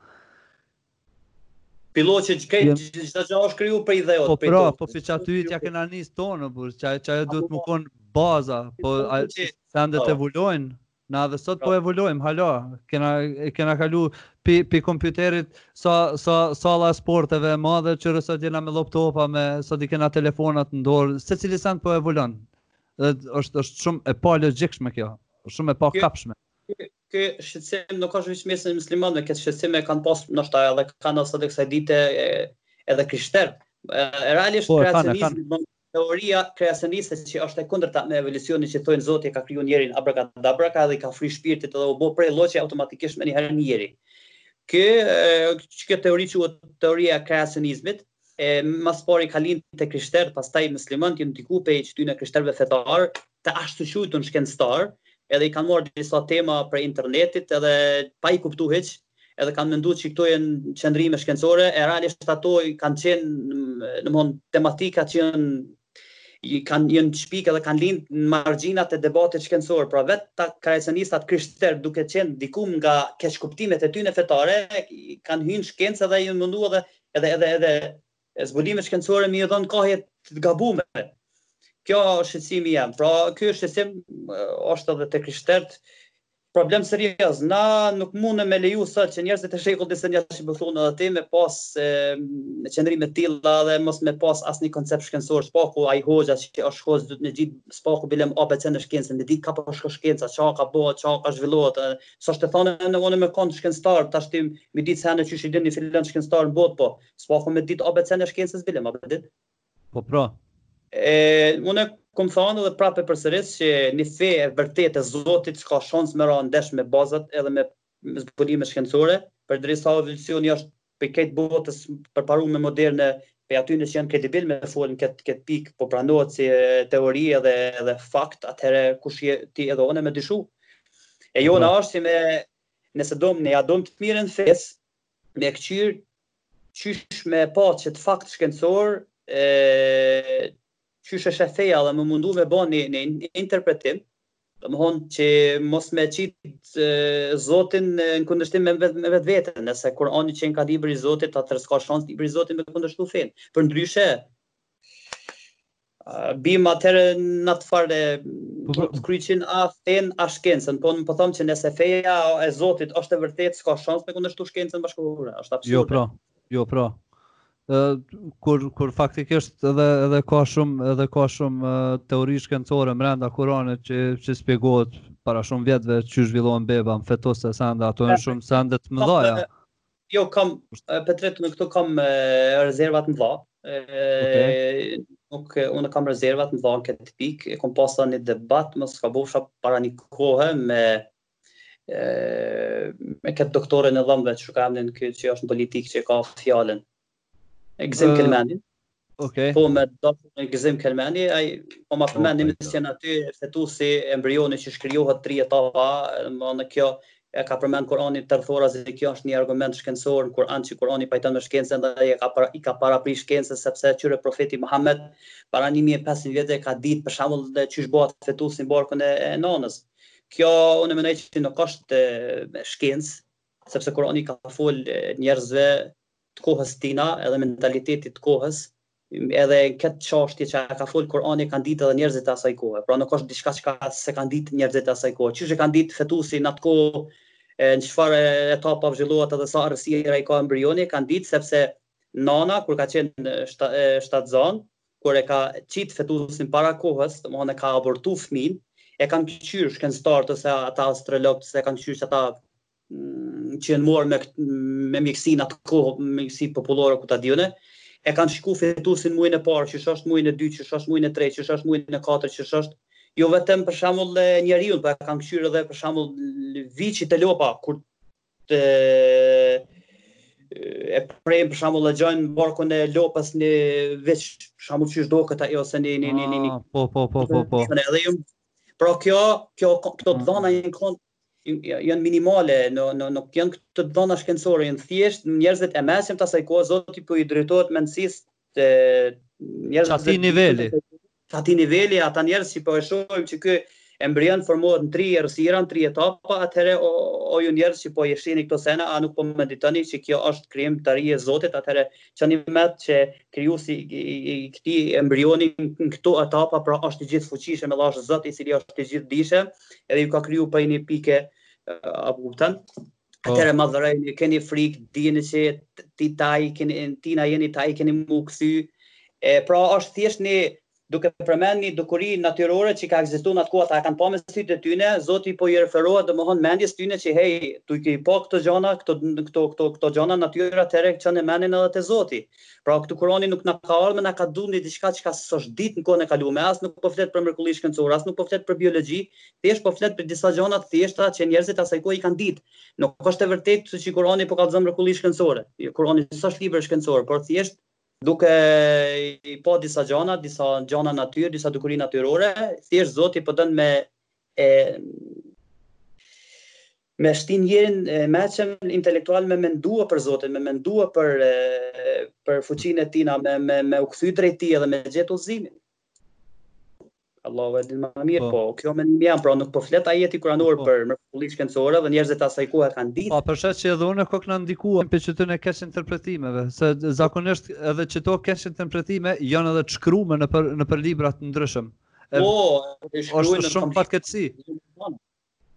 Pi lloçi që krejt çdo gjë është kriju prej dheut. Po pra, po pi qaty t'ja kena nis tanë po qa qajo duhet me kon baza, po sendet evoluojnë, na edhe sot po evoluojmë hala, kena kena kalu pi pi kompjuterit sa sa salla e sporteve e madhe qyr sot jena me laptopa me sot i kena telefonat në dorë, secili send po evoluon. Dhe është është shumë e palogjikshme kjo, shumë e pakapshme. Ky shqetësim nuk është vetëm n'mesin e muslimanëve, këtë shqetësim e kanë pas ndoshta edhe kanë sot e kësaj dite edhe krishterët. Realisht po, kreacionizmi teoria kreacioniste që është e kundërta me evolucionin që thonë Zoti e ka krijuar njerin abrakadabra ka edhe i ka fry shpirtin edhe u bë prej lloçi automatikisht menjëherë njeri. Kë kjo teori quhet teoria e kreacionizmit, e ma s'pari ka lind te krishterët, pastaj muslimanët janë ndiku prej qëtyne krishterëve fetarë, të ashtuqujtun shkencëtar, edhe i kanë marrë disa tema prej internetit edhe pa i kuptu hiç, edhe kanë mendu që këto janë qëndrime shkencore, e realisht ato kanë qenë, domthonë, tematika që janë i kanë janë shpikë dhe kanë lind në margjinat e debatit shkencor, pra vetë ta kreacionistat krishterë duke qenë dikun nga keqkuptimet e tyne fetare, kanë hy në shkencë dhe janë mundu edhe edhe edhe edhe E zbulimet shkencore me i dhënë kahje të gabume. Kjo është shqetësimi jem. Pra, kjo është shqetësim, është edhe te krishterët, problem serios. Na nuk mundem me leju sot që njerëzit e shekull disa njerëz që bëthun edhe ti me pas e, me qëndrime të tilla dhe mos me pas asnjë koncept shkencor, së paku ai hoxha që është hoxhë duhet me ditë, së paku bilem ABC në shkencë, me ditë kah po shkon shkenca, çka ka bo, çka ka zhvillohet, s'asht e thanë edhe unë me konë shkencëtar, tashti, me ditë sene qysh i din një filan shkencëtar në botë po, Së paku me ditë ABC-n e shkencës bilem, a po di? Po pra. E, unë kom thonë dhe prapë e përsëris që një fe e vërtetë e Zotit s'ka shans me ra ndesh me bazat edhe me zbulime shkencore, përderisa evolucioni është prej kësaj botës përparume moderne prej atyne që janë kredibil me folë n'këtë kët pikë, po pranohet si teori edhe, edhe fakt, atëherë kush je ti edhe unë me dyshu. E jona po asht si me, nëse dom, ne ja dom të mirën fesë, me kqyr qysh me pa qat fakt shkencor e, qysh është e feja dhe m'u mundu me ba një, një interpretim domethonë që mos me qitë Zotin në kundërshtim me vetë vetveten nëse Kurani qenka libri i Zotit atëherë s'ka shans libri i Zotit me kundërshtu fenë përndryshe Bim atëherë në atë farë po, po. të kryqin a fenë a shkencën, po unë po thom që nëse feja e Zotit është e vërtetë, s'ka shans me kundërshtu shkencën bashkëkohore, është absurde. Jo, pra, jo, pra. Kur, kur faktikisht edhe, edhe ka shumë, edhe ka shumë teori shkencore mrenda Kuranit që, që shpjegohet para shumë vjetëve qysh zhvillohet beba në fetus e sende, ato janë shumë sende të mëdhaja. Jo, kam Petrit unë këtu kam rezerva të mëdha. Okay. Nuk unë kam rezerva të mëdha n'këtë pikë, e kam pasur një debat mos gabofsha para një kohe me e, me këtë doktorin e dhëmbëve qysh e ka emrin ky që është në politikë që e ka Fjalën. E Gëzim uh, Kelmendi. Okay. Po me doktorin Gëzim Kelmendi, ai po ma përmend një okay, janë aty fetusi embrioni qysh krijohet tri etapa, domethënë kjo e ka përmend Kurani tërthorazi kjo është një argument shkencor në Kuran që Kurani pajton me shkencën dhe ai ka para, i ka parapri shkencën sepse kqyre profeti Muhammed para 1500 vjetëve ka ditë për shembull se qysh bëhet fetusi në barkun e, e nënës. Kjo unë mendoj që nuk është shkencë, sepse Kurani ka fol njerëzve të kohës tina, edhe mentalitetit të kohës, edhe këtë çështje që ka fol Kurani kanë ditë edhe njerëzit e asaj kohe. Pra nuk është diçka që s'e kanë ditë njerëzit e asaj kohe. Qysh e kanë ditë fetusin atë kohë në çfarë etapa zhvillohet edhe sa errësira i ka embrioni, kanë ditë sepse nana kur ka qenë shtatzan, kur e ka qitë fetusin para kohës, domethënë e ka abortu fmin, e kanë këqyrë shkencëtarët ose ata astrologët, s'e kanë këqyrë që ata mm, që janë marrë me, me mjekësi n'atë kohë, me mjekësi popullore ku ta di unë, e kanë shiku fetusin mujin e parë, qysh është mujin e dytë, qysh është mujin e tretë, qysh është mujin e katërt, qysh është jo vetëm për shembull te njeriu, por kanë këqyrë edhe për shembull viçi te lopa kur e prejnë për shembull e gjejnë n'barkun e lopës një viç, për shembull qysh do këta jo se në në në në. Ah, po po po po po. Edhe ju Pra kjo, kjo këto të dhëna janë kon janë minimale, në, në, nuk janë këto të dhëna shkencore, janë thjesht njerëzit e mesëm të asaj kohe, zoti po i drejtohet mendësisë së njerëzve të niveli. Të ati niveli, ata njerëz që po e shohim që ky embrion formohet në tri errësira, në tri etapa, atëherë o, o ju njerëz që po i shihni këto sena, a nuk po meditoni që kjo është krijimtari e Zotit, atëherë Çoni mendtë që krijuesi i këtij embrioni në këto etapa pra është i gjithëfuqishëm edhe është Zot i cili është i gjithëdijshëm edhe ju ka kriju prej një pike, a kupton po. Atëherë madhëronie, keni frikë, dini që ti taj, keni, tina jeni taj, keni m'u kthy. E, pra është thjesht një Duke përmend nji dukuri natyrore qe ka ekzistu n'atë koh ata e kanë pa me sytë e tyne, Zoti po i referohet domethënë mendjes tyne qe hej, tu i pa këto gjana, këto, këto, këto, këto gjana natyrore atëhere çoni mendjen edhe te Zoti. Pra këtu Kurani nuk na ka ardhë me na kallzu nji diçka qka s'osht ditë n'kohën e kalume, as nuk po flet për mrekulli shkencore, as nuk po flet për biologji, thjesht po flet për disa gjana të thjeshta qe njerëzit e asaj kohe i kanë ditë. Nuk osht e vërtetë qe Kurani po kallzon mrekulli shkencore. Kurani s'osht libër shkencor, por thjesht Duke i pa disa gjana, disa gjana në natyrë, disa dukuri natyrore, thjesht Zoti po don me e, me shti njerin e meçëm intelektual me mendua për Zotin, me mendua për e, për fuqinë e tina, me me me u kthy drejt Tij dhe me gjetë udhëzimin. Allahu e din më mirë, po, po ky mendim jam, pra nuk po flet ajeti kuranor po, po. për mrekulli shkencore dhe njerëzit e asaj kohe kanë ditë. Po, për shkak që edhe unë kom qenë ndikuam prej qëtyne keqinterpretimeve, se zakonisht edhe qëto keqinterpretime janë edhe të shkruar nëpër nëpër libra të ndryshëm. Po, e shkruajnë në shumë fatkeqësi.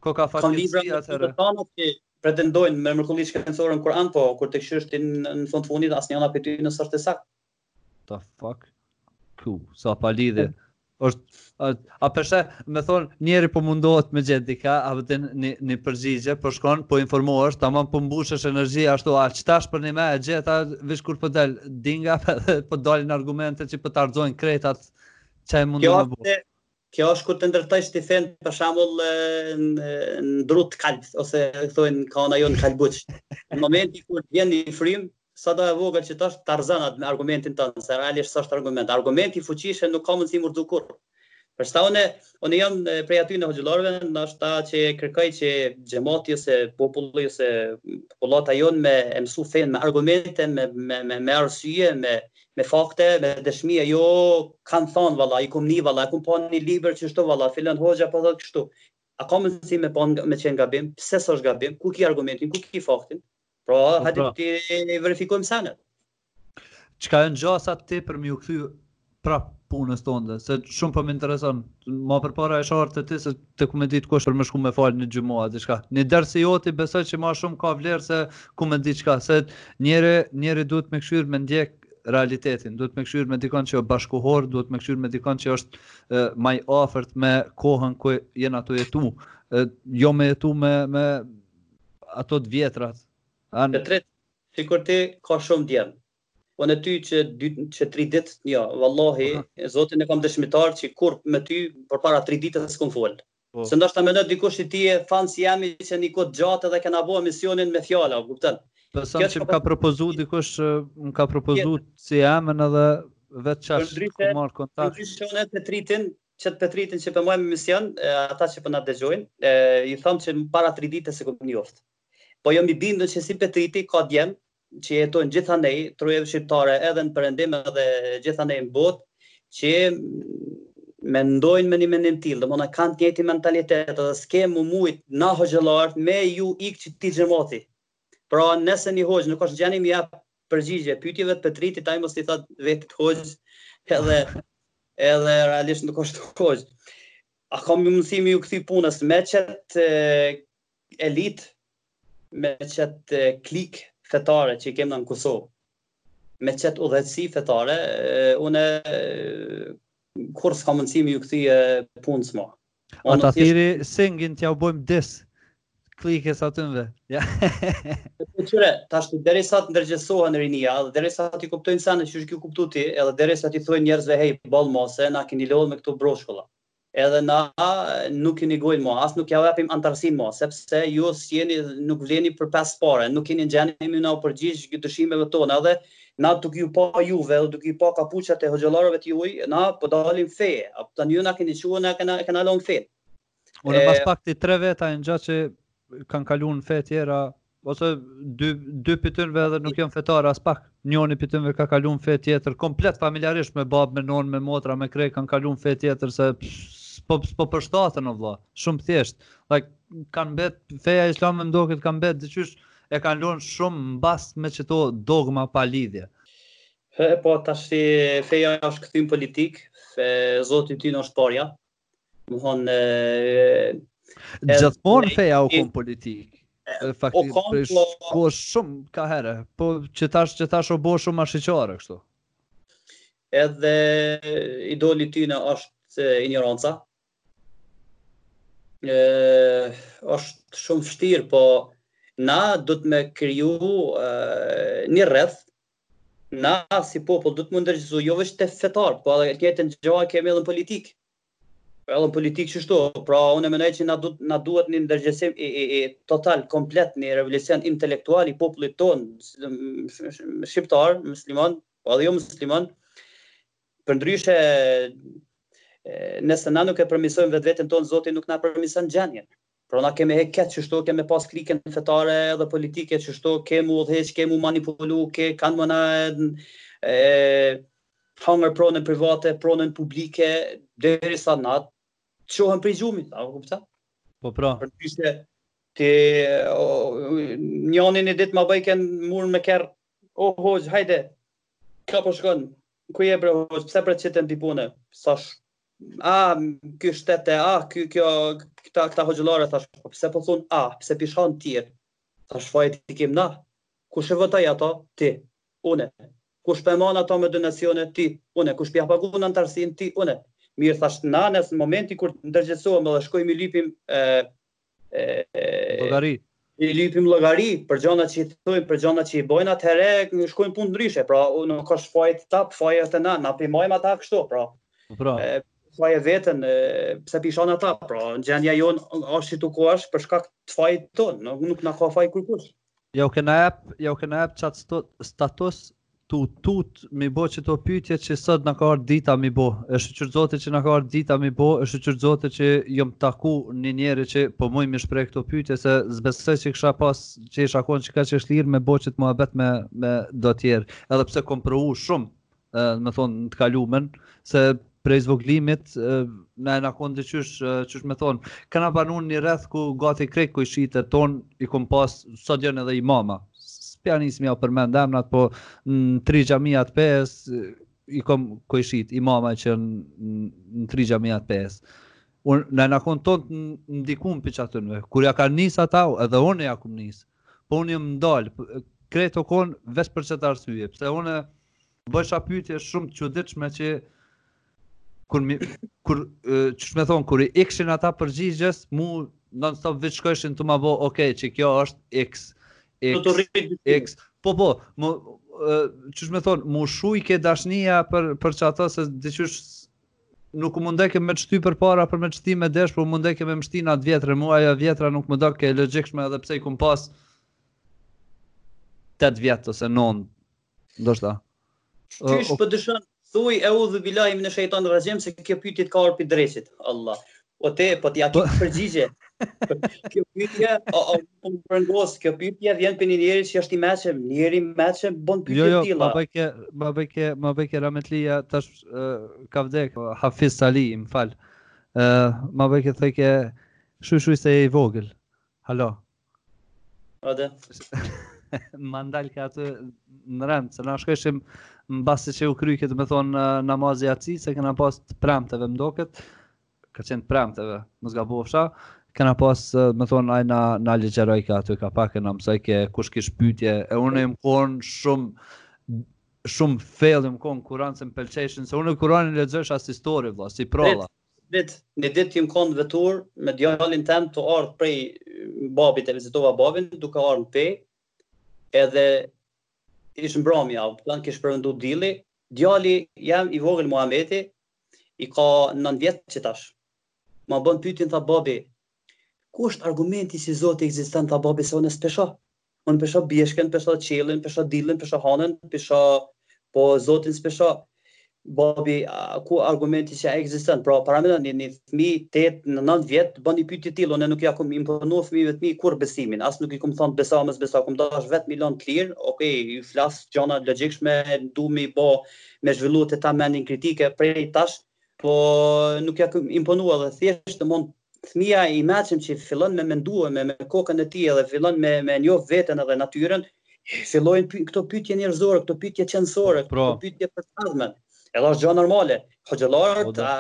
Ko ka fatkeqësi atëherë. Ka libra që pretendojnë me mrekulli shkencore në Kur'an, po kur t'i kqyrshin në fund të fundit asnjëna prej tyre nuk është e saktë. The fuck? Ku? Sa pa lidhje? është a, a përse me thon njëri po mundohet me gjet diçka vetë në në përgjigje po shkon po informohesh tamam po mbushësh energji ashtu e tash përnime e gjeta veç kur po dal dikah po dalin argumente që po ta rrxojnë krejt atë që e ke mendu. Kjo është kur të ndërtojsh ti fenë për shembull në dru të kalbt ose thonë kah ana jonë kalbuç. Në momentin kur vjen një frym, Sado e vogël që asht, ta rrëzon argumentin tënd, se realisht s'është argument. Argument i fuqishëm nuk ka mundësi m'u rrëzu kurrë. Për sa unë, unë jam prej atyne hoxhallarëve, ndoshta që kërkoj që xhamati ose populli ose popullata jonë me mësu fenë me argumente, me me me, me arsye, me me fakte, me dëshmi, jo kanë thon valla, e kum ni valla, kum pa në libër që kshtu valla, filan hoxha po thotë kështu. A ka mundësi me pa, me qenë gabim? Pse s'është gabim? Ku e ki argumentin? Ku e ki faktin? Pra, po, hajde pra t'i verifikojmë senet. Çka janë gjasat për me iu kthy prap punës tane, se shumë po më intereson, ma përpara erdha te ti se deshta me ditë ku për me shku me falë një xhuma, edhe çka. Një ders i joti besoj që ma shumë ka vlerë sikur me ditë çka, se njëri, njëri duhet me kqyrë me ndjek realitetin, duhet me kqyrë me dikon që o bashkëkohor, duhet me kqyrë me dikon që është e, ma i afërt me kohën ku jena tu jetu, e, jo me jetu me, me ato të vjetrat. A... Petrit, sikur ti ka shumë djem. Po unë ty qe dy, qe tri ditë të njoh, vallahi, e Zotin e kam dëshmitar që kurrë me ty përpara tri ditëve s'kom folë. Po. Se ndoshta mendon dikush që ti je fansi jem qe një kohë t'gjatë dhe kena bo emisionin me fjala, kupton. Po sa që më ka propozu dikush, më ka propozu si emën dhe vetë t'kum marrë kontakt. Dy shohet Petritin, qët Petritin që po majmë emision, ata që po na dëgjojnë, i them që para 3 ditës s'e kum njoftë. Po jam i bindur që si Petriti ka djem që jetojnë gjithanej, trojeve shqiptare edhe në perëndim edhe gjithanej në botë, që mendojnë me një mendim t'tillë, domethënë kanë të njëjtin mentalitet dhe s'kem me mujt na hoxhallarët me ju ik qëti xhemati. Pra nëse një hoxhë nuk është n'gjendje me i dha përgjigje pyetjeve të Petritit, ai mos t'i thot vetit hoxh, edhe edhe realisht nuk është hoxh. A kam mundësi me ju kthy punës me qëtë elit, me qëtë klik fetare që i kemë në në Kosovë, me qëtë udhëheqësi fetare, une kurrë s'kam mundësi me ju kthy punës ma. O t'hiri si n'xhind t'jau bojmë diss klikës atyneve. Ja. Po, qare, tash derisa të ndërgjegjësohen rinia, dhe derisa t'i kuptojnë senet qysh i ki kuptu ti, edhe derisa t'i thojnë njerëzve hej, boll ma se, na keni lodhë me këto broçkulla. Edhe na nuk ju nigojmë mo, as nuk jav epim antarësin mo, sepse ju s'jeni nuk vleni për pesë pare, nuk jeni në gjendje me na iu përgjigj dyshimeve tona dhe Na duke ju pa juve dhe duke i pa kapuçat e hoxhallarëve të juaj, na po dalim feje. Tani ju na keni çuar, na kena e kena lonë fenë. Ore mas pakti tre veta i njoh që kanë kaluar në fe tjera, ose dy dy pi tynve edhe nuk janë fetar as pak. Njoni pi tynve ka kaluar në fe tjetër, komplet familjarisht me babë, me nonë, me motra, me krejt kanë kaluar në fe tjetër se s'po përshtaten o vëlla, shumë thjesht. Like kanë mbet feja islame m'doket kanë mbet diqysh E kanë lënë shumë mbas me qëto dogma pa lidhje. He po tashti feja është kthy n'politikë, se Zoti i tyne është parja. Domthon e gjithmonë feja u kon politikë. Faktikisht po, prej po- ko shumë kaherë, po që tash që tash u bo shumë ashiqare kështu. Edhe idoli i tyne është injoranca, është shumë fështirë, po na duhet me kriju një rreth, na si popull duhet m'u ndërgjegjësu, jo veç te fetarët, po edhe të njëjtën gja kemi edhe në politikë. Pra edhe në politikë qishtu, pra unë e menoj që na, du, na duhet një ndërgjegjësim i, i, i, total, komplet, një revolucion intelektual i popullit tonë, shqiptar, musliman, po edhe jo musliman, Përndryshe, nëse na nuk e përmisojmë vetveten tonë, Zoti nuk na përmison gjendjen. Pra na kemi hek keq qishtu kemi pas klikën fetare dhe politike qishtu kemi u udhëheq, kemi u manipulu, ke kanë me na hangër pronën private, pronën publike, derisa na të çohem prej gjumit, a më kupta? Po pra. Për të ishte, ti njoni ni ditë ma bëjke mu me kerr, o oh, hoxhë, hajde, Ka po shkon? Ku je bre hoxhë? Pse bre t'qetën pi pune? Thash, a ky shtet e a ky kjo këta këta hoxhallarë thash, po pse po thon a, pse p'i shan tjert? Thash fajet i kem na. Kush e votoi ato? Ti. Une. Kush po e man ato me donacione? Ti. Une. Kush po ja paguan anëtarësinë? Ti. Une. Mirë thash, na në momenti kur ndërgjegjësohemi edhe shkojmë i lypim Llogari. I lypim llogari për gjona që i thojmë, për gjona që i bojnë, atëherë shkojnë punët ndryshe, pra nuk osht faji te ta, faji është te na, na p'i majmë ata kështu, pra. Po, pra. Shaje veten, pse p'i shan ata, pra, gjendja jonë, është qetu ku është, për shkak të fajit tonë, nuk, nuk na ka faj kërkush. Ja u kena ep, ja u kena ep qat status tu tut mi bo qëto pyetje që sot na ka ardhur dita mi bo. E shyqyr Zotit që na ka ardhur dita mi bo, e shyqyr Zotit që jom taku një njeri që po moj mi shpreh këto pyetje se s'besoj që kisha pas që isha kon kaq e shlirë me bo qët muhabet me, me do tjerë. Edhe pse kom provu shumë, me thon në të kalumen se prej vogëlimit na kem kon diqysh qysh me thon kanë banu në një rreth ku gati krejt kojshitë e tonë i kom pas sot janë edhe imama s'po ja nis me përmend emrat po në tri xhamiat e Pejës i kom kojshi imama që në tri xhamiat e Pejës un na kem kon t'ndikun prej qatyne kur ja kanë nis ata edhe unë ja kum nis po unë jam ndal krejt o kon veç për qat arsye pse unë Bojsha pytje shumë të çuditshme që kur m'i, kur qysh me thon kur i ikshin ata përgjigjes, mu non stop veç shkojshin tu ma bo, ok, që kjo është x x x. Po po, mu qysh me thon, m'u shujke dashnia për për qato se diqysh nuk u mundojke me t'shty përpara për me t'shti me desht, po u mundojke me m'shti n'atë t'vjetrën, mu ajo e vjetra nuk m'u doke logjikshme edhe pse i kum pas 8 vjet ose 9 Ndoshta. Qysh po t'thon thuj eudhu bilahi mine shejtani rraxhim se kjo pyetje të ka ardh pi dreqit. Allah. Po te, po ti atë përgjigje. kjo pyetje, o, o, po më fal Gos, kjo pyetje vjen për një njeri që është i meçëm, njeri i meçëm, bon pyetje jo, jo, të tilla. Jo, jo, ma bojke, ma bojke, ma bojke rahmetlia tash uh, ka dek, Hafiz Sali, më fal, uh, ma bojke thojke, shuj shuj se je i vogël, hala, Ode. Ma ndalke atëherë, se na shkojshim masi që u kryke me thonë namazi i jacisë, se kena pas të premteve më doket, ka qenë të premteve, mos gabofsha, kena pas me thonë ai na, na ligjërojke aty, ka pak e na mësojke kush kish pytje, e unë jem konë shumë, shumë fell jem konë n'Kuran se më pelqeshin, se unë e Kuranin e lexojsha si histori, vla, si prralla. Dit, një dit jem konë n'vetur me djalin tem tu ardhë prej babit e vizitova babin duke ardhë në Pejë edhe ish mramja vonë, plan kish perëndu dilli, djali jem i vogël Muhamedi i ka nan vjet që tash. Ma bon pytjen tha babi, ku është argumenti që Zoti ekziston tha babi se unë s'pe shoh, Unë pe shoh bjeshkën, pe shoh qiellin, pe shoh dillin, pe shoh hanën, pe shoh po Zotin s'pe shoh. Babi, ku o argumenti që ekziston? Pra, paramendo një, një fëmi 8, 9 vjet bën një pyetje të tillë, unë nuk ja kam imponu fëmijve të mi kurrë besimin, as nuk ju kam thanë beso mos beso, kam dash veç me i lon të lirë, ok, ju flas gjana logjikshme, du me i bo me zhvillu te ta mendin kritike prej tash, po nuk ja kam imponu edhe thjesht të mund fmija i meçëm që fillon me mendu me, me kokën e tij edhe fillon me, me njohë veten edhe natyrën, fillojnë py, këto pytje njerzore, këto pytje qenësore, pra, këto pytje për t'ardhmen. Edhe asht gja normale. Hoxhëllarët po,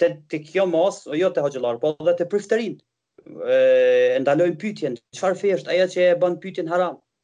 te te kjo masë, o jo te hoxhëllar, po edhe te priftërit. E ndalojnë pyetjen, çfarë fe është ajo që e bën pyetjen haram?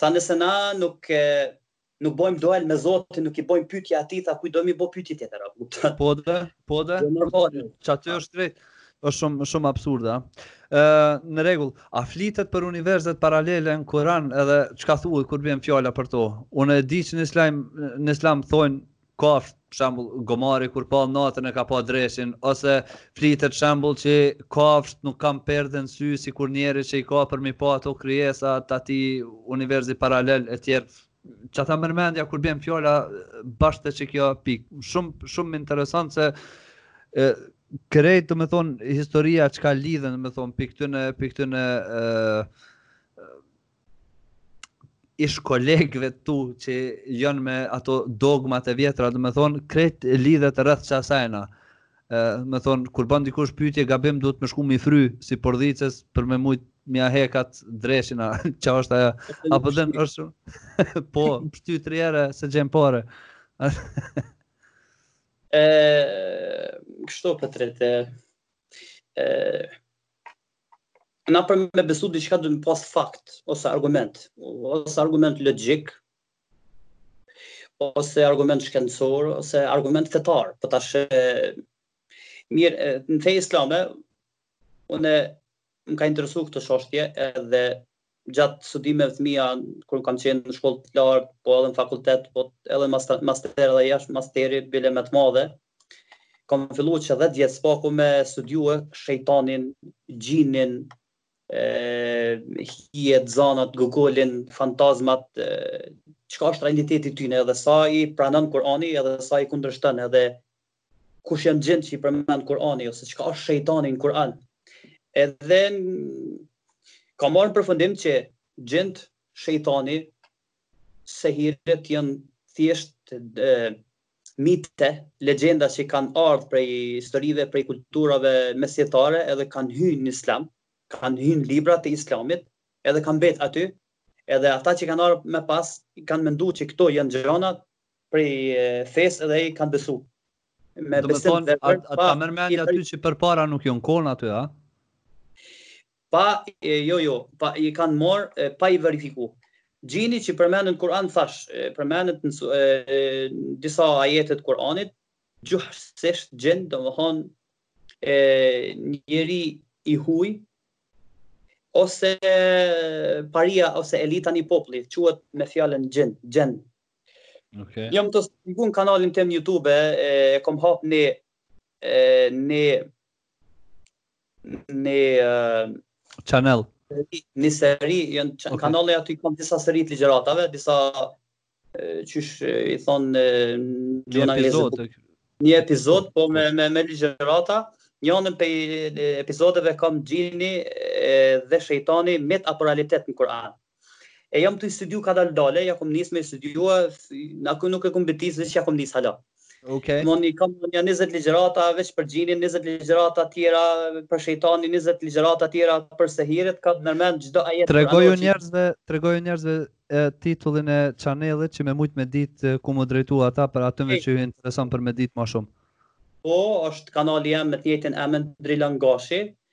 Tha nëse na nuk e nuk bojm dialog me Zotin, nuk i bojm pyetje atij, tha kujt do me i bo pyetje tjetër, a kupton? Po de, po de. Jo normale. Çaty është drejt. Është shumë shumë absurde, a. Ë në rregull, a flitet për universet paralele në Kur'an edhe çka thuhet kur vjen fjala për to? Unë e di që në Islam në Islam thonë Kafshë, për shembull, gomari kur pall natën e ka pa dreqin, ose flitet shembull që kafshët nuk kanë perde në sy sikur njeri që i ka për me i pa ato krijesa të atij universi paralel etj. Qysh ta merr mendja kur bjen fjala bash te qikjo pikë. Shumë shumë interesant se e, krejt domethënë historia çka lidhet domethënë pi këtyne, pi këtyne e, ish kolegëve të tu që janë me ato dogmat e vjetra, domethënë krejt lidhet rreth qasajna. domethënë kur bën dikush pyetje gabim duhet me shku me i fry si pordhicës për me mujt me ia hek at dreqin a çka është ajo apo dën është po pështy tri herë se xhen pare e kështu po tretë e na për me besu diçka duhet me pas fakt ose argument, ose argument logjik, ose argument shkencor, ose argument fetar. Po tash mirë, në fe islame unë më ka interesuar kjo çështje edhe gjatë studimeve të mia kur kam qenë në shkollë të lartë, po edhe në fakultet, po edhe në master, master dhe jashtë masteri, bile me të madhe, kam fillu që 10 vjet s'paku me studiue shejtanin, xhinin, e, hijet, zanat, gogolin, fantazmat, e, çka është realiteti i tyne edhe sa i pranon Kurani edhe sa i kundërshton edhe kush janë xhindët që i përmend Kur'ani ose çka është shejtani në Kur'an. Edhe kam ardh në përfundim që xhindët, shejtani, sehiret janë thjesht e, mite, legjenda që kanë ardhë prej historive, prej kulturave mesjetare edhe kanë hynë në islam, kanë hynë në libra të islamit edhe kanë betë aty, edhe ata që kanë ardhë me pas kanë mendu që këto janë gjana prej fesë edhe i kanë besu. Me Domethënë besim të verbër, at- ta merr mendja ty që përpara nuk jon kon aty, a? pa e, jo jo, pa i kanë marr e, pa i verifiku. Xhini që përmendet në Kur'an thash, e, përmendet në su- e, e, në disa ajete të Kur'anit, gjuhësisht xhin, domethënë e njeri i huj ose paria ose elita e një populli, quhet me fjalën xhin, xhin, Okay. Jam tu sqaru në kanalin tem Youtube, e, e kom hap në, e, në, në, e, Channel. Në seri, janë okay. kanale aty kom disa seri të ligjeratave, disa, e, qysh i thonë, një epizod, një epizod, po me, me, me ligjerata, njënën pej epizodeve kom xhini dhe shejtani mit apo realitet në Kur'an. E jam tu studiu kadal-dale, ja kom nisë me i studiu, në ku nuk e kom bitisë, veç ja kom nisë hala. Ok. Mon, i kam një 20 ligjerata veç për xhinin, 20 ligjerata tjera për shejtanin, 20 ligjerata tjera për sehiret, kam nërmen çdo ajet për anoqit. Tregoju njerëzve, tregoju njerëzve e, titullin e channelit që me mujtë me ditë ku m'u drejtu ata për atynve që ju intereson për me ditë ma shumë. Po, është kanali jem me të njëjtin emën Drilon Gashi,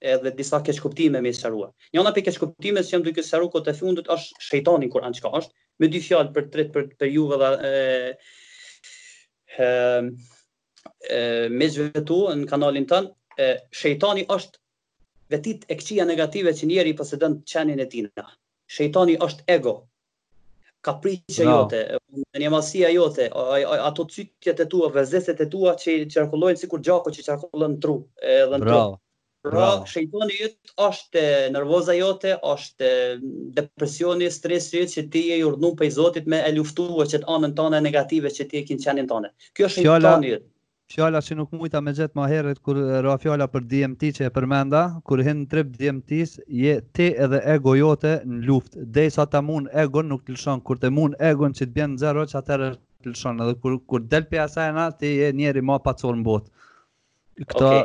edhe disa keqkuptime me i sqarue. Njëna prej keqkuptimeve që jam duke sqaru kohët e fundit është shejtani në Kur'an çka është, me dy fjalë për tret për për juve dhe e e mezhve tu në kanalin tënd, e, shejtani është vetitë e këqija negative që njeri i posedon në qenien e tina. Shejtani është ego, Kapriçja jote, animalsia jote, ato cytjet e tua, vesveset e tua që qarkullojnë sikur gjaku që qarkullon në tru edhe në trup. Pra, shejtoni jot është nervoza jote, është depresioni, stresi jot që ti je i urdhnu prej Zotit me e luftue qët anën tane negative që ti e ki në qenien tane. Kjo është shejtoni jot. Fjala që nuk mujta me gjet ma herët kur ra fjala për DMT që e përmenda, kur hin në trip t'DMT-s je ti edhe ego jote në luftë, derisa ta mun egon nuk të lëshon, kur t'e mun egon që të bjen në zero qatëherë të lëshon, edhe kur kur del prej asajna ti je njeri ma paqsor në botë. Këta okay.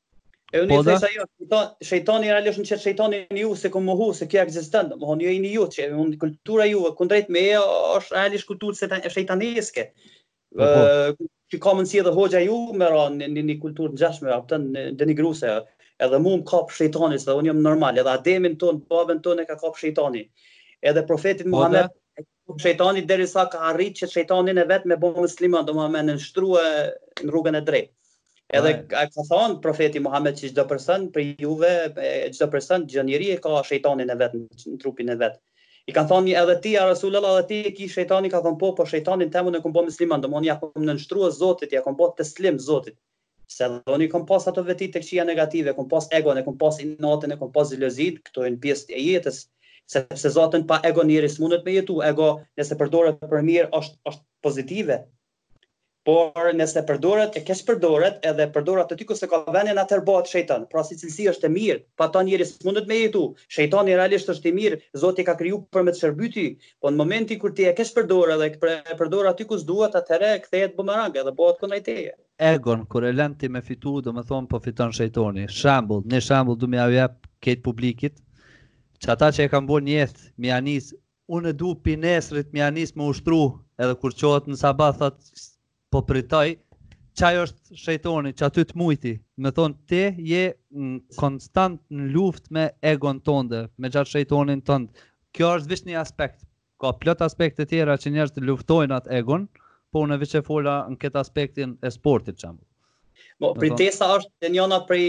E unë po i thosha jo, shejtoni realisht, qët shejtonin ju s'e kom mohu, se kjo ekziston, më honë jo i një ju, që unë kultura juj, kundrejt meje, është realisht kulturë shejtaniste. Po, po. Që ka mundësi edhe hoxha juj me ra një, një, një kulturë t'ngjashme, apëtën denigruese, edhe mu më kap shejtoni, se edhe unë jam normal, edhe Ademin tonë, babën tonë e ka kapë shejtoni. Edhe profetin po, Muhammed, Po shejtani derisa ka arrit që shejtanin e vet me bo musliman, domethënë me nënshtrue në rrugën e drejtë. Edhe ka thonë profeti Muhammed që çdo person prej juve, çdo person, çdo njeri e ka shejtanin e vet në trupin e vet. I kanë thonë edhe ti, ja Resulullah, edhe ti e ki shejtanin, ka thonë po, po shejtanin tem un e kom bo musliman, domethënë ja kom nënshtrue Zotit, ja kom bo teslim Zotit. Se edhe unë i kom pas ato veti të këqija negative, kom pas egon, e kom pas inatin, e kom pas xhelozinë, këto janë pjesë e jetës, sepse zaten pa ego njeri s'munet me jetu, ego nëse përdoret për mirë është, është pozitive, por nëse përdoret keq, përdoret edhe përdoret aty ku s'e ka venin atëherë bëhet shejtan, pra si cilësi është e mirë, pa ta njeri s'munet me jetu, shejtani realisht është i mirë, Zoti e ka kriju për me të shërby ty, Po në momentin kur ti e keqpërdor dhe e përdor aty ku s'duhet, atëherë kthehet bumerang edhe bëhet kundra teje. Egon kur e lën ti me fitu, do me thonë po fiton shejtoni. Shembull, një shembull du me ja jep kejt publikit, që ata që e kanë bo nijet me ja nis, unë du pej nesrit me ja nis me ushtru, edhe kur qohet në sabah thotë Po pritoj, qaj është shejtoni që aty të mujti, domethonë ti je në konstant në luftë me egon tonde, me qat shejtonin tënd. Kjo është veç një aspekt, ka plot aspekte tjera që njerëzit luftojnë atë egon, po unë veç e fola në këtë aspektin e sportit që jam. Po, pritesa është e njona prej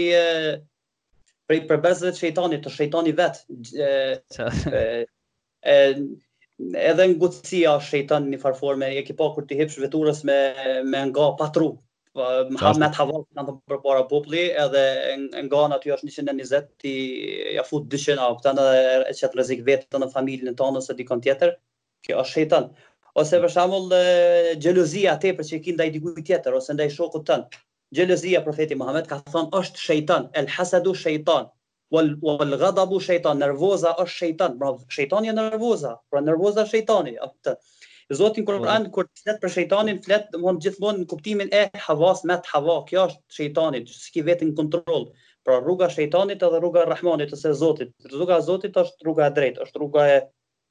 prej përbërësve të shejtanit, të shejtani vetë, E, edhe ngutësia është shejtan një farforme, e ki pa kur t'i hipsh veturës me, me nga patru, po, më ha me të havat në të për para popli, edhe nga në aty është 120, ti ja fut 200, a këta në e qet n'rrezik veten, familjen tonde ose dikon tjetër, kjo është shejtan. Ose për shembull, gjelozia tepër që e ki ndaj dikuj tjetër, ose ndaj shokut tond. Gjelozia profeti Muhammed ka thonë është shejtan, el hasadu shejtan, Wal ghadabu shejtan, nervoza është shejtan, pra shejtani është nervoza, pra nervoza është shejtani, atë. Zoti në Kur'an kur flet për shejtanin, flet domthon gjithmonë në kuptimin e havasë, me hava, kjo është shejtani, s'ki veten n'kontroll. Pra rruga e shejtanit edhe rruga e Rahmanit ose e Zotit. Rruga e Zotit është rruga e drejtë, është rruga e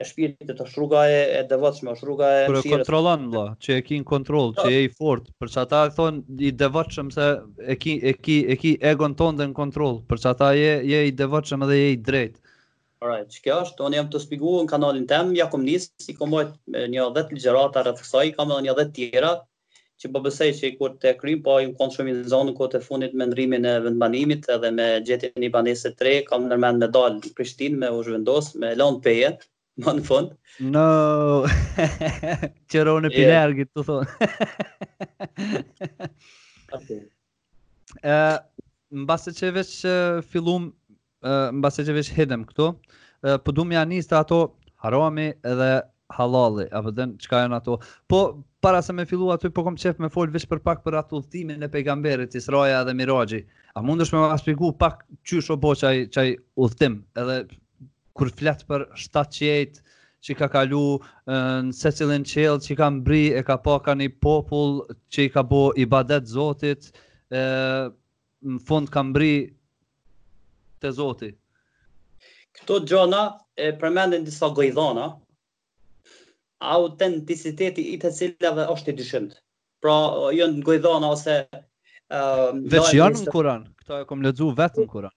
e shpirtit është rruga e e devotshme është rruga e mëshirës. Kur kontrollon vëlla, që e ki n'kontroll, që je i fort, për qata thonë i devotshëm se e ki e ki e ki egon tonde në kontroll, për qata je je i devotshëm dhe je i drejtë. Pra, që kjo është, unë jam tu shpjegu në kanalin tem, ja kom nisë, i kom mbajt një 10 ligjërata rreth kësaj, i kam edhe një 10 tjera, që po besoj që kur t'i kryj po jam kanë shumë i zonë në kohët e fundit me ndrrimin e vendbanimit edhe me gjetjen e një banese të re kam ndërmend me dalë në Prishtinë me u zhvendos me lënë Pejën. Më në fund no qërone pilergit të thonë Ë mbase që veç filluam mbase që veç hidhem këtu, po du me ja nis te ato harami edhe halalli, a po din çka janë ato. Po para se me fillu aty po kom qef me fol veç për pak për atë udhëtimin e pejgamberit Israja dhe Miraxhi. A mundesh me ma shpjegu pak qysh o bo qaj, qaj udhëtim edhe kur flet për shtatë qiejt që i ka kalu në secilin qiell që ka mbrri e ka pa ka një popull që i ka bo ibadet Zotit e, në fund ka mbrri te Zoti Këto gjona i përmendin disa gojëdhana autenticiteti i të cilave është i dyshimt pra janë gojëdhana ose uh, veç janë në Kuran këta e kom lexu vetë në Kuran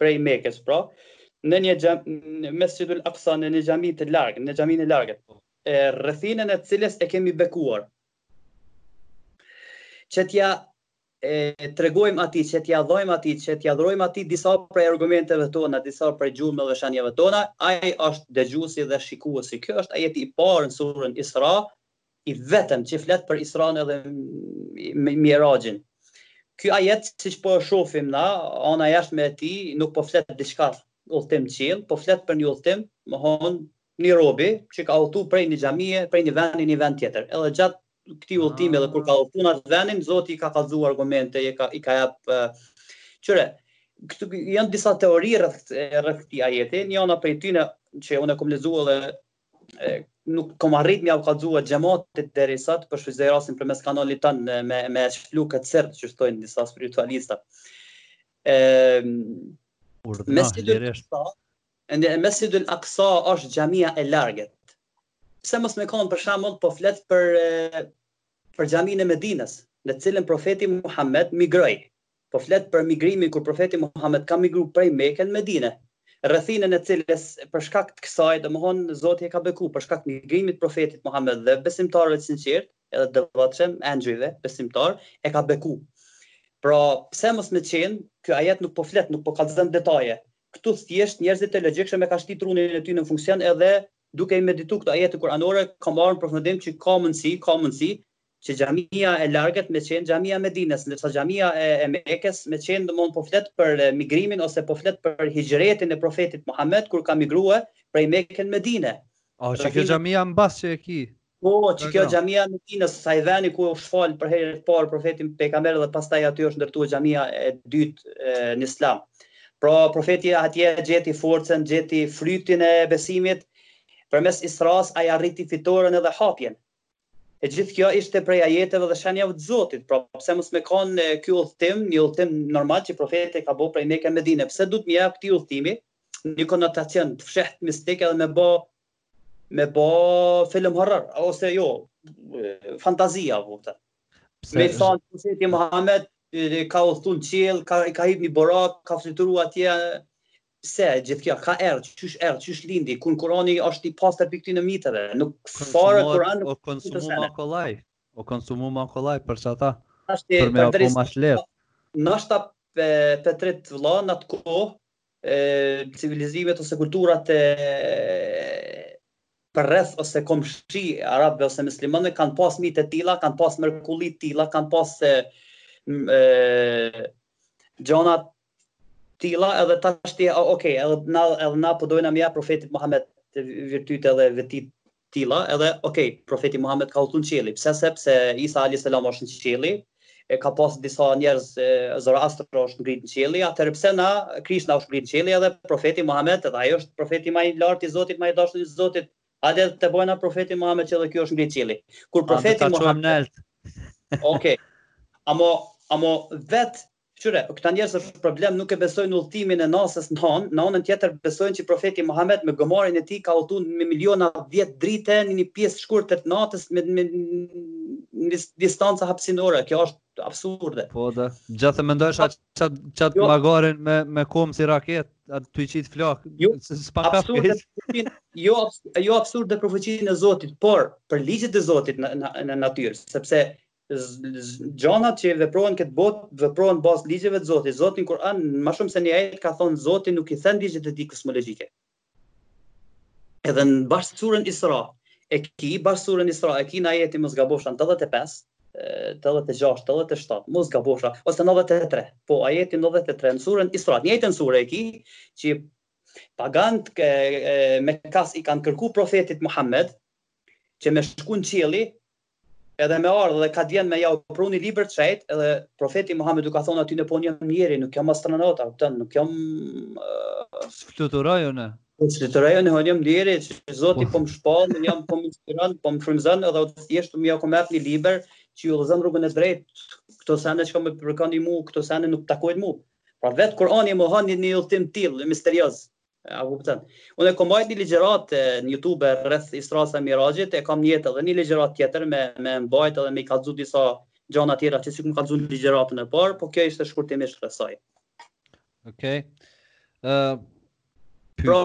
prej Mekes pra, në një xhami, Mesjidul Aksa, në një xhami të largët, në xhamin e largët, rrethinën e të cilës e kemi bekuar. Që t'ja e tregojmë atij, që t'ja dhojmë atij, që t'ja dhurojmë atij disa prej argumenteve tona, disa prej gjurmëve dhe shenjave tona, ai është dëgjuesi dhe shikuesi. Ky është ajeti i parë në surën Isra, i vetëm që flet për Israën edhe Miraxhin. Ky ajet siç po shohim na, ana e jashtme e tij nuk po flet diçka udhtim n'qiell, po flet për një udhtim, me thon një robi që ka udhtu prej një xhamie, prej një vendi në një vend tjetër. Edhe gjatë këtij udhëtimi edhe kur ka udhtu në atë vendin, Zoti i ka kallëzuar argumente, i ka i ka jap qyre. Këtu janë disa teori rreth rreth këtij ajeti, një ana prej tyre që unë kam lexuar edhe nuk kam arrit me jau kallxu xhamatit deri sot po e shfrytëzoj rastin përmes kanalit tan me me shpalu këtë sirr që thonë disa spiritualista. Ëm Urdhno, lirisht. Mesjid al Aqsa është xhamia e largët. Pse mos me kon për shembull po flet për për xhamin e Medinës, në të cilën profeti Muhammed migroi. Po flet për migrimin kur profeti Muhamed ka migru prej Meke në Medine, rrethinën e t'cilës për shkak të kësaj domthon Zoti e ka beku për shkak të migrimit profetit Muhamed dhe besimtarëve të sinqertë edhe devotshëm engjëjve besimtar e ka beku. Pra pse mos me qen ky ajet nuk po flet nuk po kallzon detaje këtu thjesht njerëzit e logjikshëm e kanë shti trunin e tyre në funksion edhe duke i meditu këto ajete kuranore kanë arrit në përfundim që ka mundësi ka mundësi që xhamia e largët me qenë xhamia e Medinës, ndërsa xhamia e, e Mekes me qenë domthon po flet për migrimin ose po flet për hixhretin e profetit Muhammed kur ka migruar prej Meke në Medinë. O, që kjo xhamia mbas që e ki. Po, që kjo xhamia në Medinë, osht veni ku është fal për herë të parë profeti pejgamber dhe pastaj aty është ndërtuar xhamia e dytë në Islam. Pra, profeti atje gjeti forcën, gjeti frytin e besimit, përmes Isras ai arriti fitoren edhe hapjen. E gjithë kjo ishte prej ajeteve dhe shenjave të Zotit, pra pse mos me kon ky udhëtim, një udhëtim normal që profeti e ka bo prej Meke në Medine, pse duhet me jap këtij udhëtimi një konotacion të fshehtë mistik edhe me bo me bo film horror ose jo fantazia apo këtë. Pse? Me thon profeti Muhammed ka udhëtuar në qiell, ka ka hyp në Burak, ka fluturuar atje pse e gjithë kjo, ka erdh, qysh erdh, qysh lindi, kur Kurani është i pastër prej këtyre miteve, nuk fare Kurani. O konsumu ma kollaj, o konsumu ma kollaj për ata, për me apo ma leht. Nashta Petrit vla në atë kohë, civilizimet ose kulturat e për rreth ose komshi arabëve ose muslimanëve kanë pas mite të tilla, kanë pas mrekulli të tilla, kanë pas e, e, gjona tilla edhe tash ti ok edhe na edhe na po dojna me ja profetit Muhamet do virtyte edhe veti të tilla edhe ok profeti Muhamet ka udhëtu në qiell pse sepse Isa alayhis salam është në qiell e ka pas disa njerëz Zoroastri është ngrit në qiell atëherë Krishna është ngrit në qiell edhe profeti Muhamet edhe ai është profeti më i lartë i Zotit më i dashur i Zotit Hajde ta bojna profetin Muhammed që edhe ky është ngritë n'qiell. Kur profeti Muhammed... Okej. Amo, amo vet Qyre, këta njerëz është problem nuk e besojnë udhëtimin e Nasës në Hanë, në anën tjetër besojnë që Profeti Muhamed me gomarin e tij ka udhëtu me miliona vjet dritë në një pjesë të shkurtër të natës me me me distanca hapësinore, kjo është absurde. Po da, veç ta mendojsh atë çat çat jo. magarin me me komb si raket, aty i qit flakë, jo, s'po ka absurde, jo, jo absurde për fuqinë e Zotit, por për ligjet e Zotit në në natyrë, sepse gjanat që veprojnë n'këtë botë, veprojnë në bazë t'ligjeve të Zotit. Zoti në Kur'an më shumë se n'një ajet ka thonë Zoti nuk i then ligjet e tij kozmologjike. Edhe në bash surën Isra, e ki bash surën Isra, e ki në ajetin mos gabosha 85, 86, 87, mos gabosha, ose 93, po ajetin 93, në surën Isra, n'njëjtën sure e ki, që paganët mekas i kanë kërku profetit Muhammed, që me shku në qiell, Edhe me ardh edhe ka dije me jau pru një libër të shejtë edhe profeti Muhamed u ka thonë atyne po jam njeri nuk jam astronaut a kupton nuk jam Fluturoj unë. Po fluturoj unë jam njeri që zoti po më shpall unë jam po më inspiron po më frymëzon edhe thjesht jau kom pru një libër që ju udhëzon rrugën e drejtë këto sene çka më kërkoni mu këto sene nuk m'takojnë mu pra vetë Kurani mohon një udhëtim të tillë misterioz A kupton. Unë e kam mbajt një ligjërat në YouTube rreth Israsë e Miraxhit, e kam nijet edhe një ligjërat tjetër me me mbajt edhe me i kallzu disa gjona tjera që s'i kom kallzu në ligjëratën e parë, po kjo ishte shkurtimisht rreth saj. Okej. Okay. pra,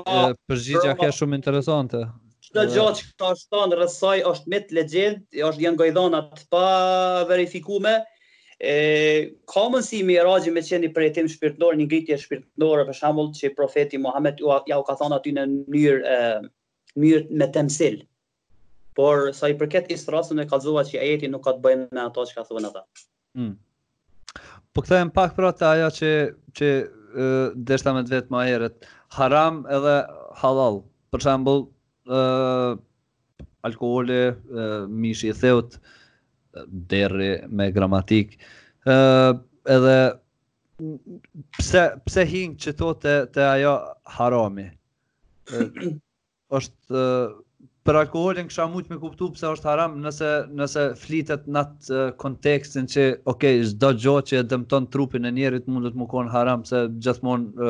përgjigja pra, kjo shumë interesante. Çdo gjë që ta shton rreth saj është mit legjend, është janë gojdhana të paverifikuara E, ka mundësi miraxhi me qenë përjetim shpirtnor, një ngritje shpirtnore, për shambull që profeti Muhammed jau ka thonë atyne n'mnyrë, n'mnyrë me temsil. Por, sa i përket Israsë e kallzova që ajeti nuk ka të bëjë me ato që kanë thonë ata. Mm. Po kthehem pak pra te ajo që që deshta me të vetë më herët. Haram edhe halal. Për shembull, ë Alkooli, mishi i thiut, derri me gramatikë. Ë edhe pse pse hin qeto te te ajo harami. Është për alkoolin kisha mujt me kuptu pse është haram nëse nëse flitet në atë kontekstin që ok, çdo gjë që e dëmton trupin e njerit mund të me kon haram se gjithmonë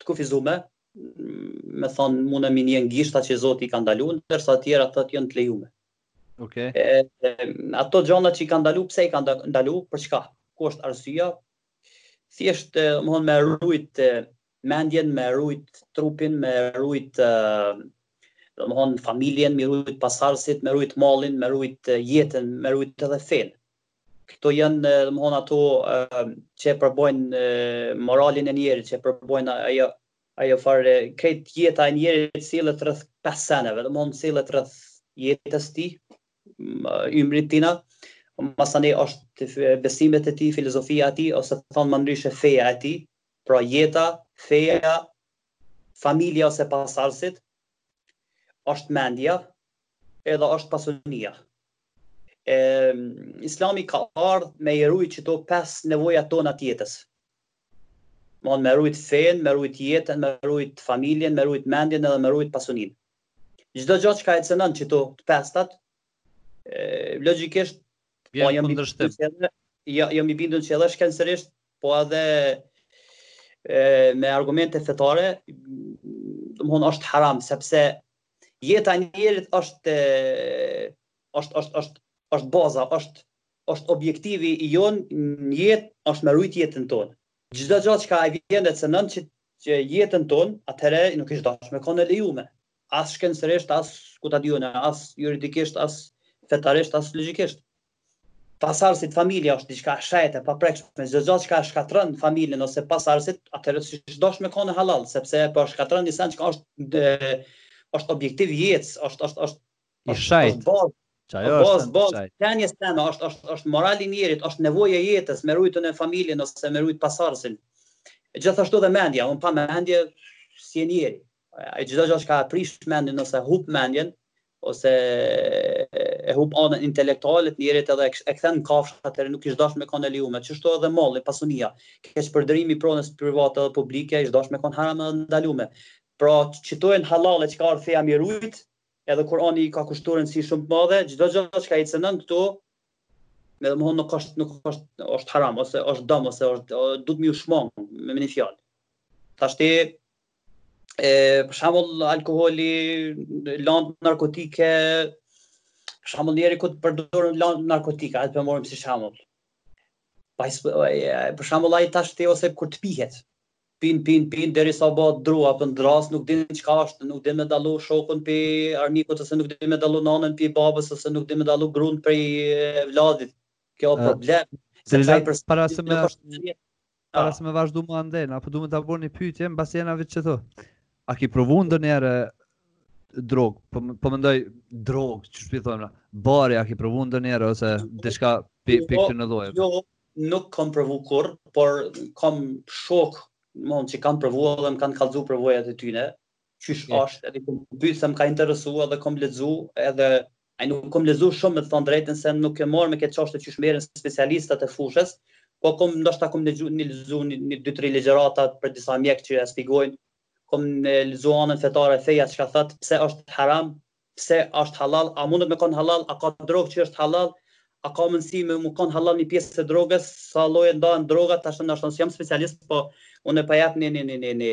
të kufizume, me thonë munen m'i nje n'gishta që Zoti i ka ndalu, ndërsa të tjera të të janë të lejume. Okay. E, e, ato gjona që i ka ndalu, pse i ka ndalu, për çka, ku është arsya, thjesht e, me thonë me rujt e, mendjen, me rujt trupin, me rujt e, domethonë familjen, me rujt pasardhësit, me rujt malin, me rujt jetën, me rujt edhe fenë. këto janë domethonë ato që e përbojnë moralin e njerit, që e përbojnë ajo, ajo farë, krejt jeta e njerit sillet rreth 5 seneve, domethonë sillet rreth jetës tij, ymrit tina, masani është besimet e tij, filozofia e tij, ose të thonë ma ndryshe feja e tij, pra jeta, feja, familja ose pasardhësit, është mendja, edhe është pasunia. e, islami ka ardhë me i rujt qito pes nevoja tona t'jetës. Ma me rujt fenë, me rujt jetën, me rujt familjen, me rujt mendjen edhe me rujt pasunin. Çdo gjo çka e cenon qito të pestat, e, logjikisht, Vjen po jam i bindun që edhe, ja, jam i bindun që edhe shkencërisht, po edhe e, me argumente fetare, domethonë është haram, sepse Jeta e njerit është është është është është baza, është është objektivi i jon në jetë, është me rujt jetën tonë. Çdo gjë çka e vjen e cenon që, që jetën tonë, atëherë nuk ish dashtë me kon e lejume. As shkencërisht, as ku ta di un, as juridikisht, as fetarisht, as logjikisht. pasardhësit familja është diçka e shejt e paprekshme, çdo gjë çka shkatërron familjen ose pasardhësit, atëherë s'ish dashtë me kanë halal, sepse po shkatërron i sen çka është është objektiv i jetës, është është është i shejt. Është bazë. Qajo është bazë. Tani është tema, është është është morali i njerit, është nevoja e jetës me rujtun e familjen ose me rujt pasardhësin. Gjithashtu dhe mendja, un pa mendje s'je njeri. Ai çdo gjë çka prish mendin ose hup mendjen ose e hup anën intelektuale të njerit edhe e kthen në kafshë, atëherë nuk ish dashtë me kon e lejume. Qashtu edhe malli, pasunia, keqpërdorimi i pronës private edhe publike, ish dashtë me kon haram edhe ndalume. Pra, qito jon hallalle që ka ardhur feja m'i rujt, edhe Kurani i ka kushtuar rëndësi shumë të madhe, çdo gjë çka i cenon këto, domethonë nuk është, nuk është, është haram, ose është dëm, ose është, duhet mi u shmong, me një fjalë. Tashti, e për shembull alkooli, lëndë narkotike, për shembull njeri kur të përdor lëndë narkotike, atë po marrim si shembull. Po për shembull ai tashti ose kur të pihet, pin pin pin derisa bahet dru apo dërrasë nuk din çka është nuk din me dallu shokun pej armikut ose nuk din me dallu nanën pej babës ose nuk din me dallu grun prej vllavit kjo uh, problem se ai për para se me Para se me vazhdu ma andej, po du me ta bo një pytje, mbasi jena vetë qetu. A ki provu ndonjëherë drogë, po, po mendoj drogë, qysh po i thojmë na, bari, a ki provu ndonjëherë, ose diçka pi, pi këtyne llojeve? Jo, nuk kom provu kurrë, por kom shokë, mon, që kanë provu edhe më kanë kallzu përvojat e tyne, qysh yeah. është, edhe kom pytë se më ka interesu edhe kom lexu, edhe Ai nuk kom lexu shumë me të thënë drejtën se nuk merrem me këtë çashte qysh merren specialistët e fushës po kom ndoshta kom lexu ni lexu ni dy tri ligjërata për disa mjekë që e shpjegojnë kom lexu anën fetare feja çka thot pse osht haram pse osht hallall a mundet me kon hallall a ka drogë që osht hallall a ka mundësi me mu kon hallall ni pjesë e drogës sa lloje ndahen drogat tash ndoshta un s'jam specialist po une po jap ni ni ni ni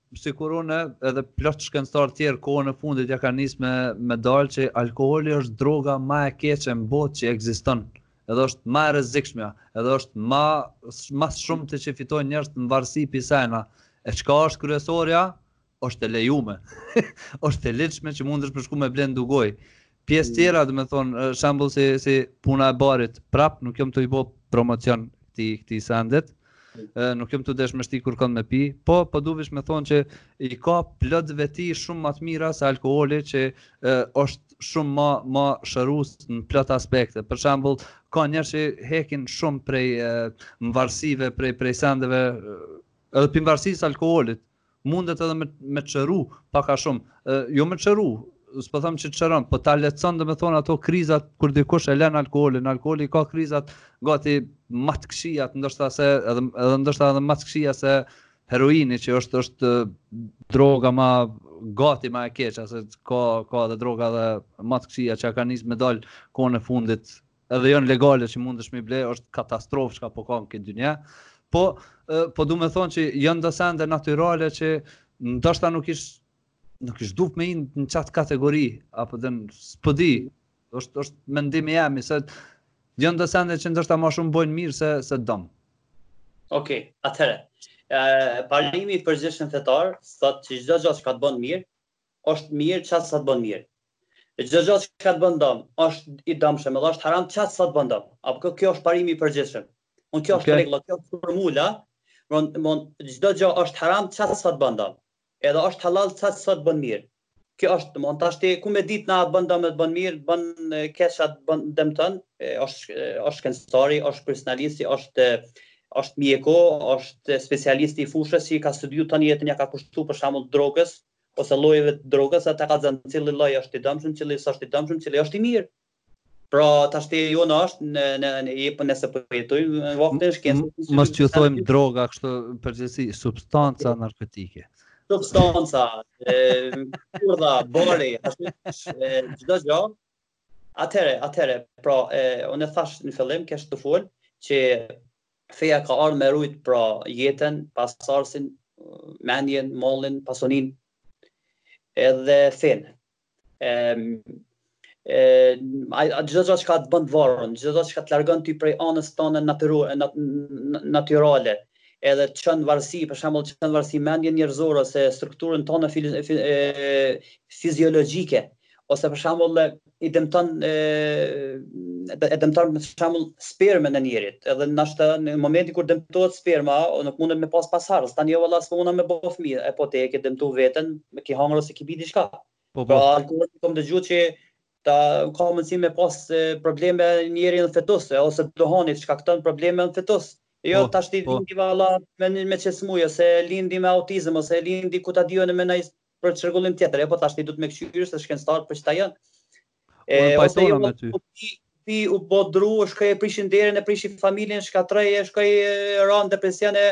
sikur unë edhe plot shkencëtarë tjerë kohën e fundit ja kanë nis me me dal që alkooli është droga ma e keqe në botë që ekziston. Edhe është ma e rrezikshmja, edhe është ma më së shumti që fitojnë njerëzit mvarësi pi sajna. E çka është kryesorja? Është e lejume. është e ligjshme që mundesh me shku me ble n'dugajë. Pjesa tjera, domethon, shembull si si puna e barit, prap nuk jam tu i bo promocion këtij këtij sendit. Ë nuk jam tu desht me shti kërkon me pi, po po dushim me thon që i ka plot veti shumë ma të mira se alkooli që e, është shumë ma ma shërues në plot aspekte. Për shembull, ka njerëz që hekin shumë prej mvarësive, prej prej sendeve, edhe pi mvarësisë alkoolit, Mundet edhe me me t'shëru pak a shumë, jo me t'shëru, s'po them që t'shëron, po ta lehtëson domethënë ato krizat kur dikush e lën alkoolin, alkooli ka krizat gati ma të këqijat, ndoshta se edhe edhe ndoshta edhe ma të këqija se heroini që është është droga ma gati ma e keqja se ka ka edhe droga edhe ma të këqija që kanë nis me dal kohën e fundit edhe janë legale që mundesh m'i ble, është katastrofë çka po ka në këtë dynja, po, po du me thonë që janë do sende natyrale që ndoshta nuk ish nuk ish dasht me hi në qatë kategori, apo dhe unë s'po di, është, është mendimi jem, se janë do sende që ndoshta ma shumë bojnë mirë se, se dëm. Oke, okay, atëherë, parimi i përgjithshëm fetar, thot që çdo gjo çka të bon mirë, osht mir qaq sa të bon mir e çdo gja qka të bon dom osht i domshem edhe osht haram qaq sa të bon dom a kupton ky osht parimi i përgjithshem un kjo osht rregulla kjo osht formula domthon çdo gja osht haram qaq sa të bon dom edhe osht hallall qaq sa të bon mir kjo osht domthon tash ti ku me dit na a të bon dom a të bon mir të bon keq a të bon demton osht osht shkenctari osht personalisti osht osht mjeku osht specialisti i fushës që i ka studiju ton jetën ja ka kushtu për shembull drogës ose llojeve të drogës, ata kanë thënë cili lloj është i dëmshëm, cili s'është i dëmshëm, cili është i mirë. Pra, tash ti jo në është, në, në, në je po nëse po jeton në vaktin e shkencës. Mos të thojmë droga, kështu përgjithësi, substanca narkotike. Substanca, kurdha, bari, çdo gjo. Atere, atere, pra, e, unë e thash në fillim, kesh tu fol, që Feja ka ardhë me rujt pra jetën, pasardhësin, mendjen, mallin, pasunin, edhe fenë. A çdo gja çka të bën të varun, çdo gja çka të largon ty prej anës tane natyrale, edhe të çon në varësi, për shembull të çon në varësi mendjen njerëzore, ose strukturën tane fiziologjike, ose për shembull i dëmton e dëmton për shembull spermën e njerit, edhe n'atë në momentin kur dëmtohet sperma, o nuk mundet me pas pasardhës, tani jo valla s'po muj na me bo fëmi, e po ti e ke dëmtu veten, e ke hangër ose ke pi diçka. Po, po. Pra, alkoholit kom dëgju që ka mundësi me pas probleme njeri në fetus, ose duhanit që shkakton probleme në fetus. Jo, po, tash ti po. lindi valla me, me qi smuj, ose lindi me autizëm, ose lindi ku ta di un me nëjë për çrregullim tjetër, apo tash ti duhet me kqyr se shkencëtarët për qita janë. E pajtona me ty. Ti u bo dru, shkoi e prishi nderin, e prishi familjen, shkatroi, shkoi ra n'depresion e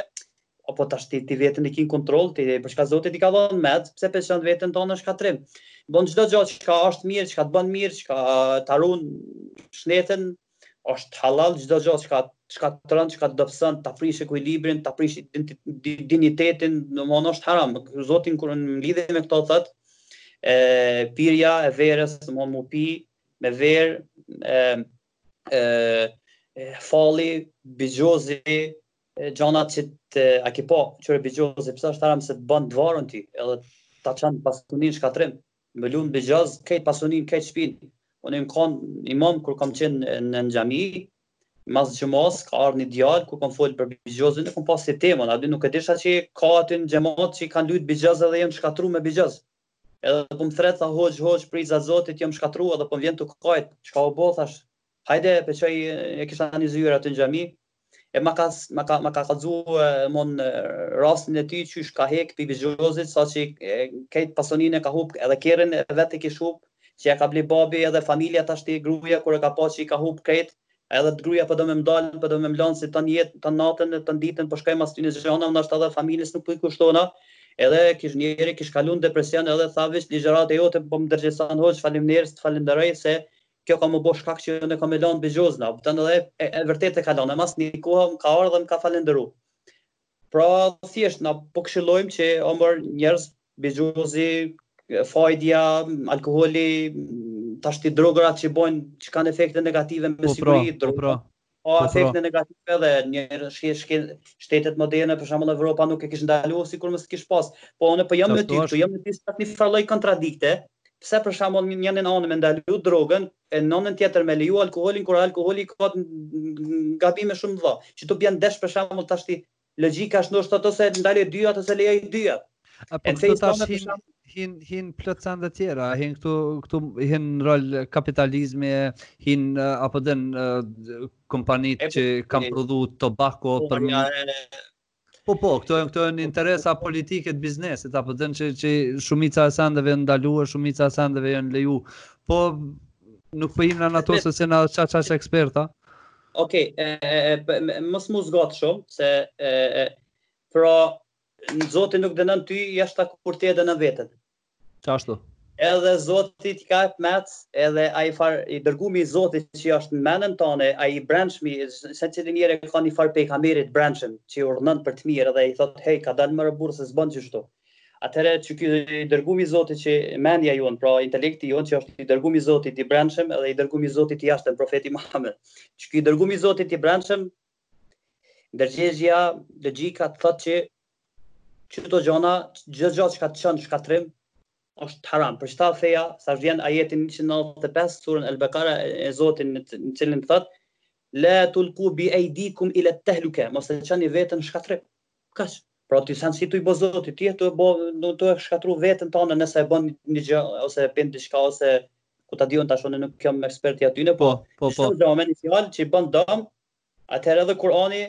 po tash ti ti veten e ki n'kontroll, ti për çka Zoti ti ka dhënë mend, pse pe çon veten tane në shkatrrim. Bën çdo gjë çka është mirë, çka të bën mirë, çka ta ruan shëndetin, Është hallall çdo gjë çka çka të shkatrron, çka të dobëson, ta prish ekuilibrin, ta prish dinjitetin, domthonë është haram. Zoti kur në lidhje me këto thot, e pirja e verës, domthonë mu pi me verë, e e falli, bigjozi, gjonat qito a kupton, kqyre bigjozi, pse është haram se të bën të varun ti, edhe ta çon pasunin n'shkatrrim. Me lu n'bigjoz kejt pasunin kejt shpin unë jam kon imam kur kam qen në xhami mas xhumas ka ardh një djalë kur kam fol për bigjozin e kam pas si temën aty nuk e disha që ka aty në xhamat që kanë lujt bigjoz edhe janë shkatru me bigjoz edhe po më thret tha hoxh hoxh për riza zotit jam shkatru edhe po vjen tu kajt çka u bë thash hajde e pe çoj e kisha një zyrë aty në xhami e m'a ka m'a ka m'a ka kallxu mu rastin e tij qysh ka hek prej bixhozit sa që krejt pasurinë e ka hup edhe kerrin e vet e kish hup që ja ka ble babi edhe familja tash ti gruja kur e ka pa që i ka hup krejt edhe thotë gruja po do me m'u da po do me m'lan se tan jetën tan natën e tan ditën po shkoj mas bixhozna ndosh edhe familjes nuk po i kushtohna edhe kish njëri kish kalu n'depresion edhe tha veç ligjërata jote po më ndërgjegjëson hoxh faleminderit falenderoj se kjo ka m'u bo shkak që unë kam me lanë bixhozin, thotë edhe e, e vërtet e ka lanë, e mas një kohë më ka ardhë dhe më ka falenderu. Pra, thjesht, na po këshillojmë që o more njerëz, bixhozi, fajdja, alkoholi, tash ti droga që bojnë, që kanë efekte negative me po, pra, siguri, po, droga. Po, pra. Po efekte negative edhe një shke, shtetet moderne për shembull Evropa nuk e kishin ndalu sikur mos kish pas. Po unë po jam me ty, po jam me ty sa njëfar lloj kontradikte. Pse për shembull në njërën anë me ndalu drogën, e në anën tjetër me leju alkoholin kur alkoholi ka gabime shumë vëlla. Që të bjen ndesh për shembull tash ti Logjika është ndoshta ose ndali dyjat ose lejoj dyjat. A po këtu tash hin hin hin plot sene tjera, hin këtu këtu hin në rol kapitalizmi, hin a po dëgjon kompanitë që kanë prodhu tobako po, për një Po po, këto janë këto janë interesa politike të biznesit, a po dëgjon që që shumica e sendeve janë ndalu, shumica e sendeve janë leju. Po nuk po hij në ato se se na s'jem eksperta. Ok, mos mu zgatë shumë, se pra Zoti nuk dënon ty, jashta kur ti e dënon veten. Qashtu? Edhe Zoti të ka ep mend, edhe ai farë, i dërgumi i Zotit që asht në menën tane, ai i brendshmi, secili njeri ka një farë pejgamerit të brendshëm, që e urdhnon për të mirë, edhe i thotë, hej, kadal more burrë, se s'bon kështu. Atëherë që ky i dërgumi i Zotit që është mendja jon, pra intelekti jon që është i dërgumi i Zotit i brendshëm dhe i dërgumi i Zotit i jashtëm profeti Muhammed. Që ky i dërgumi i Zotit i brendshëm ndërgjegjja logjika thotë që çdo gja, çdo gja që të çon në shkatrim është haram. Për çfarë fjala vjen ajeti 195 surën Al-Baqara e Zotit në të cilin thotë la tulqu bi aydikum ila tahluka, mos e çani veten në shkatrim. Kaq. Pra ti sen s'je tu i bo Zotit, ti je tu e bo, je tu e shkatru veten tane nëse e bën një gjë ose e bën diçka ose ku ta di un tash unë nuk jam ekspert i atyne, po po po. N'momentin që vjen fjala që bën dëm, atëherë edhe Kurani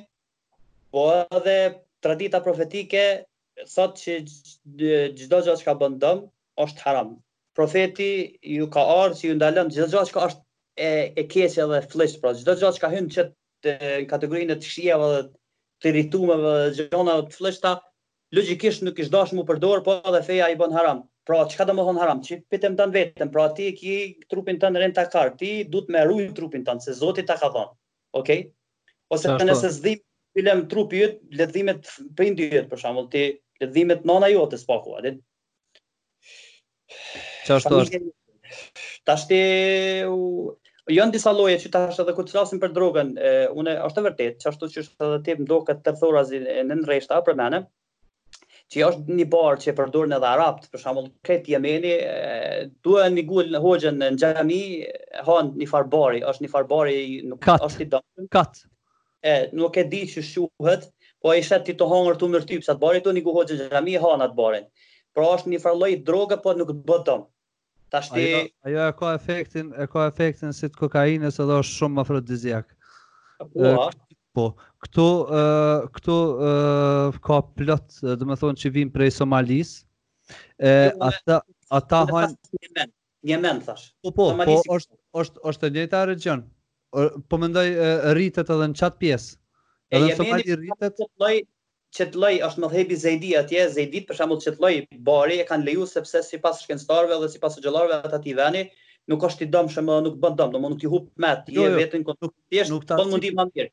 po edhe tradita profetike thotë që çdo gjë që bën dëm është haram. Profeti ju ka ardhur që ju ndalon çdo gjë që është e e keqe dhe e flliqt, pra çdo gjë që hyn që te kategorinë e të kqijave dhe të ritumeve dhe gjonave të flliqta, logjikisht nuk ish dashtë mu përdorë, po edhe feja i bën haram. Pra, çka domethonë haram? Që pi dëmton veten, pra ti e ki trupin tën në rend të parë, ti duhet me rujt trupin tën, se Zoti ta ka dhonë, ok? Ose nëse s'të dhimet trupi jot, le të dhimet prindi jot, për shembull, ti le të dhimet nana jote, së paku, a din, Qa është është? Tashti u... Janë disa lloje që tash edhe kur të flasim për drogën, unë, është e vërtetë, qashtu qysh edhe ti m'doket tërthorazi nën rreshta përmene, që është një bar që e përdorin edhe arabët, për shembull krejt Jemeni, tu e nigu hoxhën në xhami, hanë një farë bari, është një farë bari, nuk është i dëmë. Kat, E, nuk e di qysh quhet, po i sheh ti tu hangër tu përtyp çet bari tu nigu hoxhën në xhami e hanë atë barin. Pra është një farë lloj droge po nuk të bë dëm. Tashti Ajo ajo e ka efektin, e ka efektin si të kokainës edhe është shumë afrodiziak. Po, a? Po, këtu ë këtu ë ka plot, domethonë që vijnë prej Somalisë. E ata ata hajnë N'Jemen thash. Po po, po është është është e njëjta regjion. Po mendoj rritet edhe në çat pjesë. Edhe në Somali rritet. Çet lloj çet lloj është medhhebi Zejdi atje, Zejditë për shembull çet lloj bari e kanë leju sepse sipas shkencëtarëve dhe sipas dijetarëve të atij veni nuk është i dëmshëm, nuk bën dëm, domthonë nuk t'i hup met, jo, jo, vetëm nuk thjesht nuk ta bën moodin më mirë.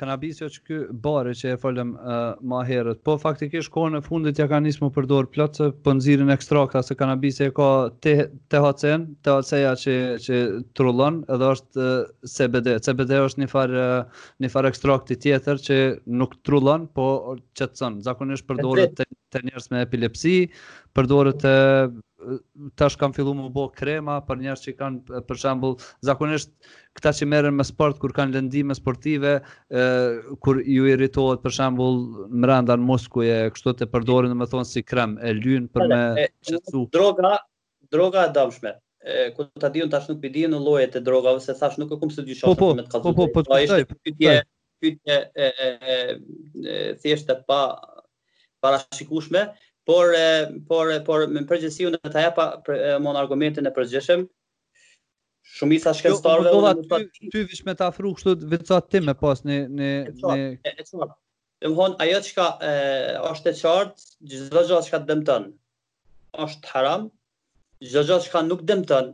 Kanabisi o qeky bari që e folëm uh, ma herët, po faktikisht kohën e fundit ja ka nisë me përdorë plot se po nxirin ekstrakta se kanabisi e ka THC-n, THC-ja që që trullon edhe është uh, CBD. CBD është një far uh, një far ekstrakti tjetër që nuk trullon, po qetson. Zakonisht përdoret te, te njerëz me epilepsi, përdoret te tash kanë fillu me bo krema për njerëz që kanë për shembull zakonisht Këta që merren me sport kur kanë lëndime sportive, ë kur ju irritohet për shembull mbrenda në muskuj, kështu e përdorin domethënë si krem e lyn për me qetësu. Droga, droga e dëmshme. Ku ta di unë tash nuk di unë llojet e drogave se thash nuk e kam studiu çaq po, po, me të kallzu. Po po, po të kuptoj. Pyetje, pyetje e, e, e, e thjeshtë paparashikueshme, por por por në përgjithësi unë ta japa mon argumentin e përgjithshëm Shumica jo, shkencëtarëve jo, unë nuk ty, ty vish me ta afru kështu vetë ti me pas në në në e çfarë? Domthon ajo çka është e qartë, çdo gjë që dëmton është haram. Çdo gjë që nuk dëmton,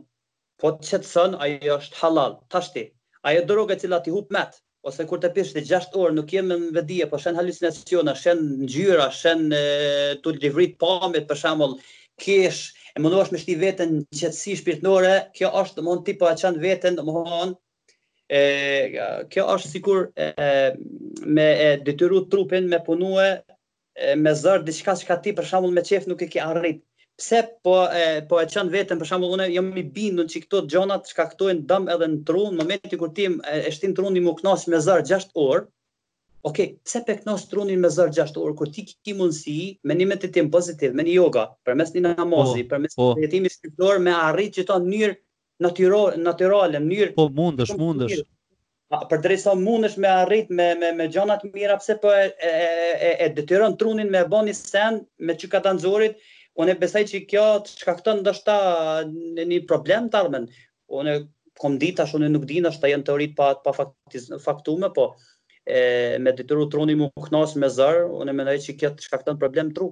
po të qetson, ajo është halal. Tashti, ajo drogë e cila t'i hup met, Ose kur të pish gjashtë orë nuk je në vedi, po shen halucinaciona, shen ngjyra, shen tu livrit pamjet për shembull, kesh, e mundohesh me shti veten në qetësi shpirtnore, kjo është domthon ti po e çon veten domthon e kjo është sikur e, me e detyru trupin me punue me zor diçka çka ti për shembull me qef nuk e ke arrit pse po e po e çon veten për shembull unë jam i bindur që këto gjonat shkaktojnë dëm edhe në tru në momentin kur ti e shtin trunin m'u knaq me zor 6 orë Ok, pse pe knaq trunin me zor 6 orë kur ti ke mundësi me një meditim pozitiv, me një yoga, përmes një namazi, po, përmes po. jetimit shpirtëror me arrit qetë në mënyrë natyrale, mënyrë Po mundësh, mundësh. Përderisa mundësh me arrit me me me gjana të mira, pse po e e e detyron trunin me bo ni sen me çikata nxorit, unë besoj që kjo të shkakton ndoshta një problem n'të ardhmen. Unë kom ditë tash unë nuk di ndoshta janë teori të pa pafaktume, po e me detyru trunin m'u knaq me zor, unë mendoj që kjo të shkakton problem n'tru.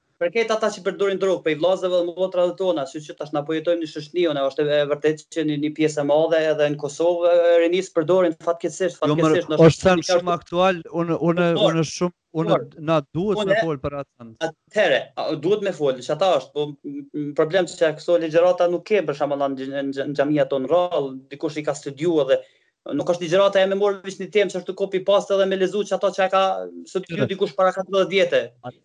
Për këtë ata që përdorin drogë prej vllazëve dhe motrave tona, se qetash na po jetojmë në një shoqni unë është e vërtetë që një pjesë e madhe edhe në Kosovë rinisë përdorin fatkeqësisht fatkeqësisht ndoshta është temë shumë aktuale unë unë unë shumë unë na duhet të fol për atë atëherë duhet me fol qata është po problem që këto ligjërata nuk ke për shembull në xhamia tona rrallë dikush i ka studiu dhe Nuk është ligjërata e me marrë veç një temë që është tu copy paste edhe me lexu qato që e ka cekë dikush para 14 vjete.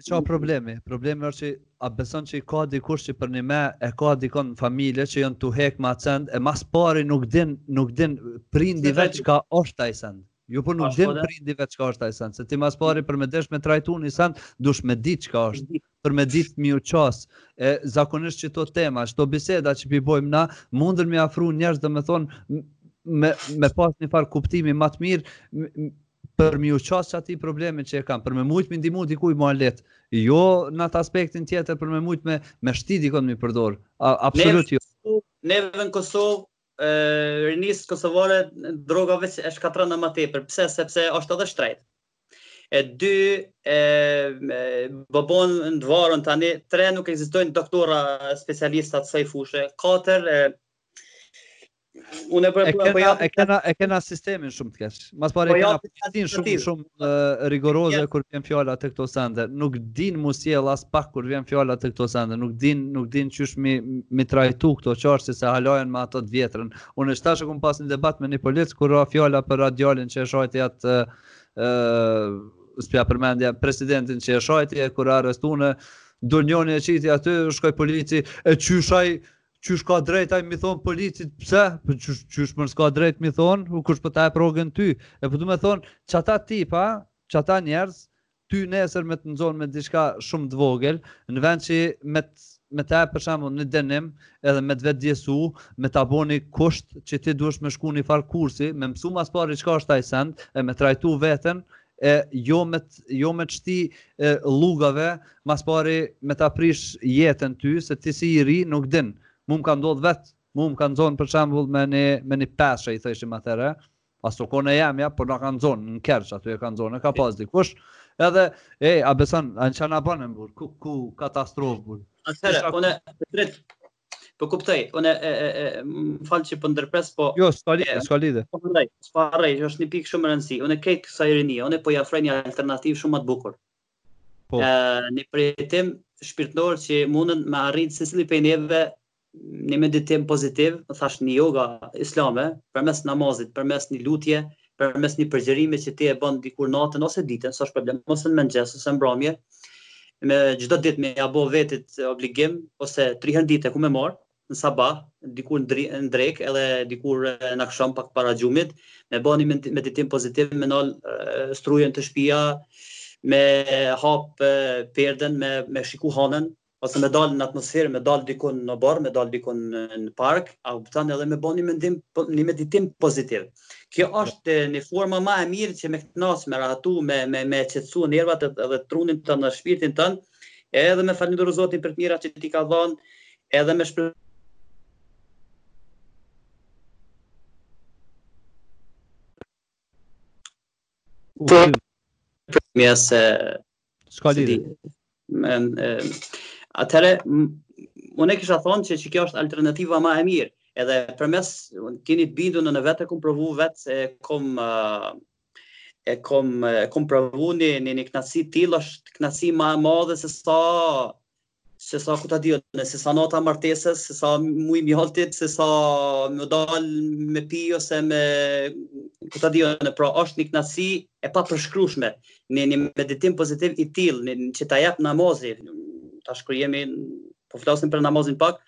Çka problemi? Problemi është që a beson që ka dikush që përnime e ka dikon n'familje që janë tu hek me qat send e ma s'pari nuk din, nuk din prindi vetë çka është aj send. Jo po nuk din po prindi vetë çka është aj send. Se ti ma s'pari për me desht me trajtu një send, dush me dit çka është. për me ditë me ju qasë, e zakonisht qëto tema, qëto biseda që pi bojmë na, mundën me afru njerëz domethonë, me, me pas një farë kuptimi ma të mirë, për m'iu qasë qatij problemi që e kam, për me mujtë me ndihmu dikuj ma lehtë, jo në atë aspektin tjetër për me mujtë me, me shti dikon me përdorë, absolut jo. Edhe në Kosovë, e, rinisë Kosovare, droga veç e shkatërron ma tepër, pse, sepse është edhe shtrejt, e dy e bon të varun tani tre nuk ekzistojnë doktora specialista të kësaj fushe katër e unë po e kena, po ja e kena e kena sistemin shumë të keq ma s'pari po e kena policinë shumë shumë rigoroze kur vjen fjala te këto sende nuk din m'u sjell as pak kur vjen fjala te këto sende nuk din nuk din qysh mi mi trajtu këto çështje se hala janë me atë të vjetrën unë tash e kom pas një debat me një polic kur ra fjala për at djalin që e shajti atë uh, ë s'pe përmendja presidentin që e shajti e kur arrestunë Durnioni e qiti aty, shkoi polici, e qysh ai, qysh ka drejt, ai me i thonë policit, pse, po qysh, qysh more s'ka drejt, me i thonë, u kush po ta prek ty, e po du me thonë, që ata tipa, që ata njerës, ty nesër me të nxon me diçka shumë të vogël, në vend që me të, me t'ep për shembull ni dënim edhe me të vetëdijesu, me ta bo ni kusht që ti duhesh me shku një farë kursi, me mësu mas pari çka është ai send, e me trajtu vetën, e jo me të jo me shti llugave mas pari me ta prish jetën ty se ti si i ri nuk din mu më ka ndodh vet mu më ka nxon për shembull me një me një peshë i thojshim atëherë As s'u kon e jemja, por na ka nxon në kerr aty e ka nxon, e ka pas dikush. Edhe e a beson, a çka na bën bre, ku ku katastrofë bre. Atëherë, unë prit. Po kuptoj, unë e e e më fal që po ndërpres, po Jo, s'ka lidhje, s'ka lidhje. Po ndaj, s'po rrej, është një pikë shumë e rëndësishme. Unë këtë kësaj rinie, unë po i ofroj një alternativë shumë më të bukur. Po. Ë, një përjetim shpirtnor që mundën me arrit secili prej neve një meditim pozitiv, me thënë një yoga islame, përmes namazit, përmes një lutje, përmes një përgjërimi që ti e bon dikur natën ose ditën, s'është problem, ose në mëngjes ose mbramje, me çdo ditë me ja bo vetit obligim ose 3 herë n'ditë ku me marr në sabah, dikur në drek edhe dikur në aksham pak para gjumit, me bo ni meditim pozitiv, me nal strujën te shpia, me hap perden, me, me shiku hanën, ose me dalë në atmosferë, me dalë dikun në oborr, me dalë dikun në park, a kupton edhe me bo një mendim, po, një meditim pozitiv. Kjo është një forma ma e mirë që me kënaqë, me rahatu, me me me qetësu nervat edhe trunin tond e shpirtin tond, edhe me falënderu Zotin për të mirat që t'i ka dhanë, edhe me shpër... Të përmja se... S'ka lidhje. Atëherë, unë e kisha thonë që që kjo është alternativa ma e mirë, edhe përmes, t'jeni të bindun, unë vetë e kom provu vetë se kom e kom e kom provu një një një knaqsi t'tillë është knaqsi ma e madhe se sa se sa ku ta di unë, se sa nata martesës, se sa muj i mjaltit, se sa me dal me pi ose me ku ta di unë, pra është një kënaqësi e papërshkrushme, një një meditim pozitiv i tillë, që ta jep namazi, tash kur jemi po flasim për namazin pak,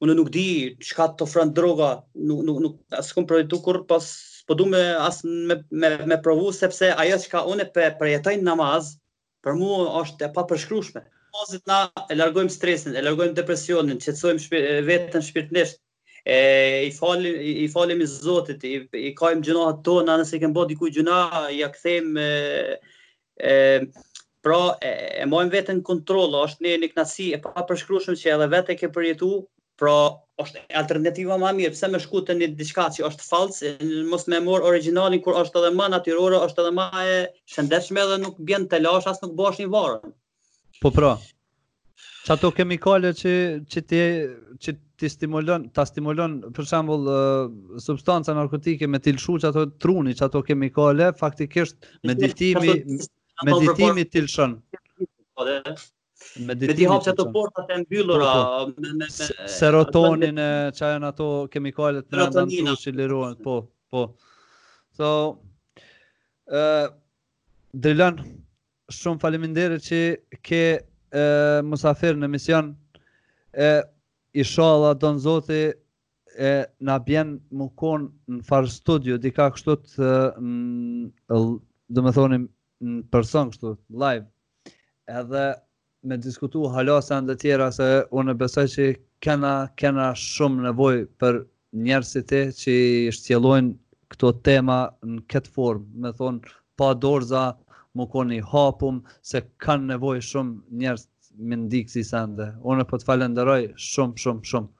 unë nuk di çka të ofron droga, nuk nuk nuk as kum provu kurrë as po du me as me me, me provu sepse ajo çka unë pe përjetoj n'namaz, Për mua është e papërshkrueshme. Namazi na e largojmë stresin, e largojmë depresionin, qetësojmë shpi, veten shpirtnisht, e i falim i falemi Zotit, i, i kajmë gjynahet tona, nëse kemi bo diku gjynah, ja kthejmë e, pra e, e majmë veten kontroll, është një ni knaqësi e papërshkrueshme që edhe vetë e ke përjetu, Pra, është alternativa ma e mirë, pse me shku te një diçka që është fals, mos me e marr origjinalin kur është edhe ma natyrore, është edhe ma e shëndetshme dhe nuk bjen telash as nuk bahesh i varun. Po pra. Qato kemikale që që t'i që t'i stimulon, ta stimulon për shembull substanca narkotike me t'i lshu qato truni, qato kemikale faktikisht meditimi meditimi t'i lshon. Po dhe Meditimi hapë qato portat e mbyllura po, po. me me me serotonin e çfarë janë ato kemikalet që ndan trupi që lirohen, po, po. So ë uh, Drilan shumë faleminderit që ke uh, musafir në emision e inshallah don zoti e na bjen m'u kon në far studio diku kështu të do të thotë në person kështu live edhe me diskutu hala sende tjera se unë besoj që kena, kena shumë nevoj për njerëz si ti që i shtjelojnë këto tema në këtë formë, domethënë pa dorza, m'u kon i hapun, se kanë nevoj shumë njerëz me ndi ksi sende. Unë po të falenderoj shumë, shumë, shumë.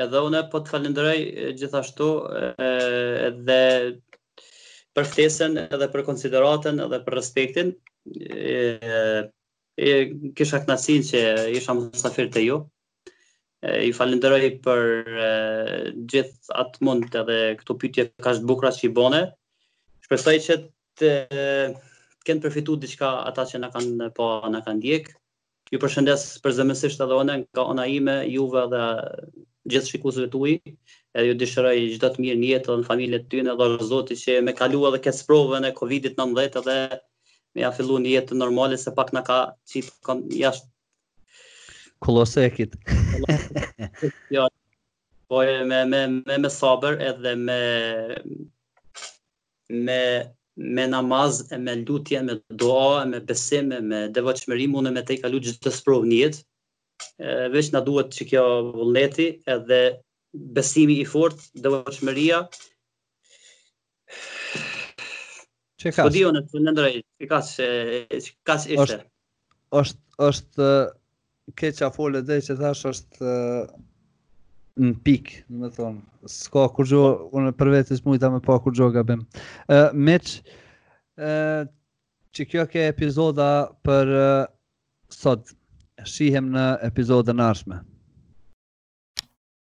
Edhe unë po të falenderoj gjithashtu edhe për ftesën edhe për konsideratën edhe për respektin. E kisha kënaqësinë që isha mysafir te ju. Ju falenderoj për gjithë atë mund edhe këto pyetje kaq të bukura që i bone. Shpresoj që të kenë përfitu diçka ata që na kanë pa, na kanë ndjek. Ju përshëndes përzemësisht edhe unë nga ana ime, juve dhe gjithë shikuesve tuaj. Edhe ju dëshiroj çdo të mirë në jetë dhe në familjet tyne, edhe dhashtë Zoti që me kalu edhe këtë sprovën e Covidit 19 edhe me ja fillu një jetë normale se pak na ka qit kom jashtë kolosekut. jo. Po me me me me sabër edhe me me me namaz e me lutje, me dua, e me besim, e me devotshmëri mundem me tejkalu çdo sprovë në jetë. Veç na duhet qikjo vullneti edhe besimi i fortë, devotshmëria. Qe kaq. Po di unë në ndrej, qe ka se çka ishte. është është krejt qa fole edhe që thash është në pik, domethonë, s'ka kurgjo, unë për veti s'mujta me pa kurgjo gabim. Uh, Meq, uh, që kjo ke epizoda për uh, sot, shihemi në epizodën e ardhshme.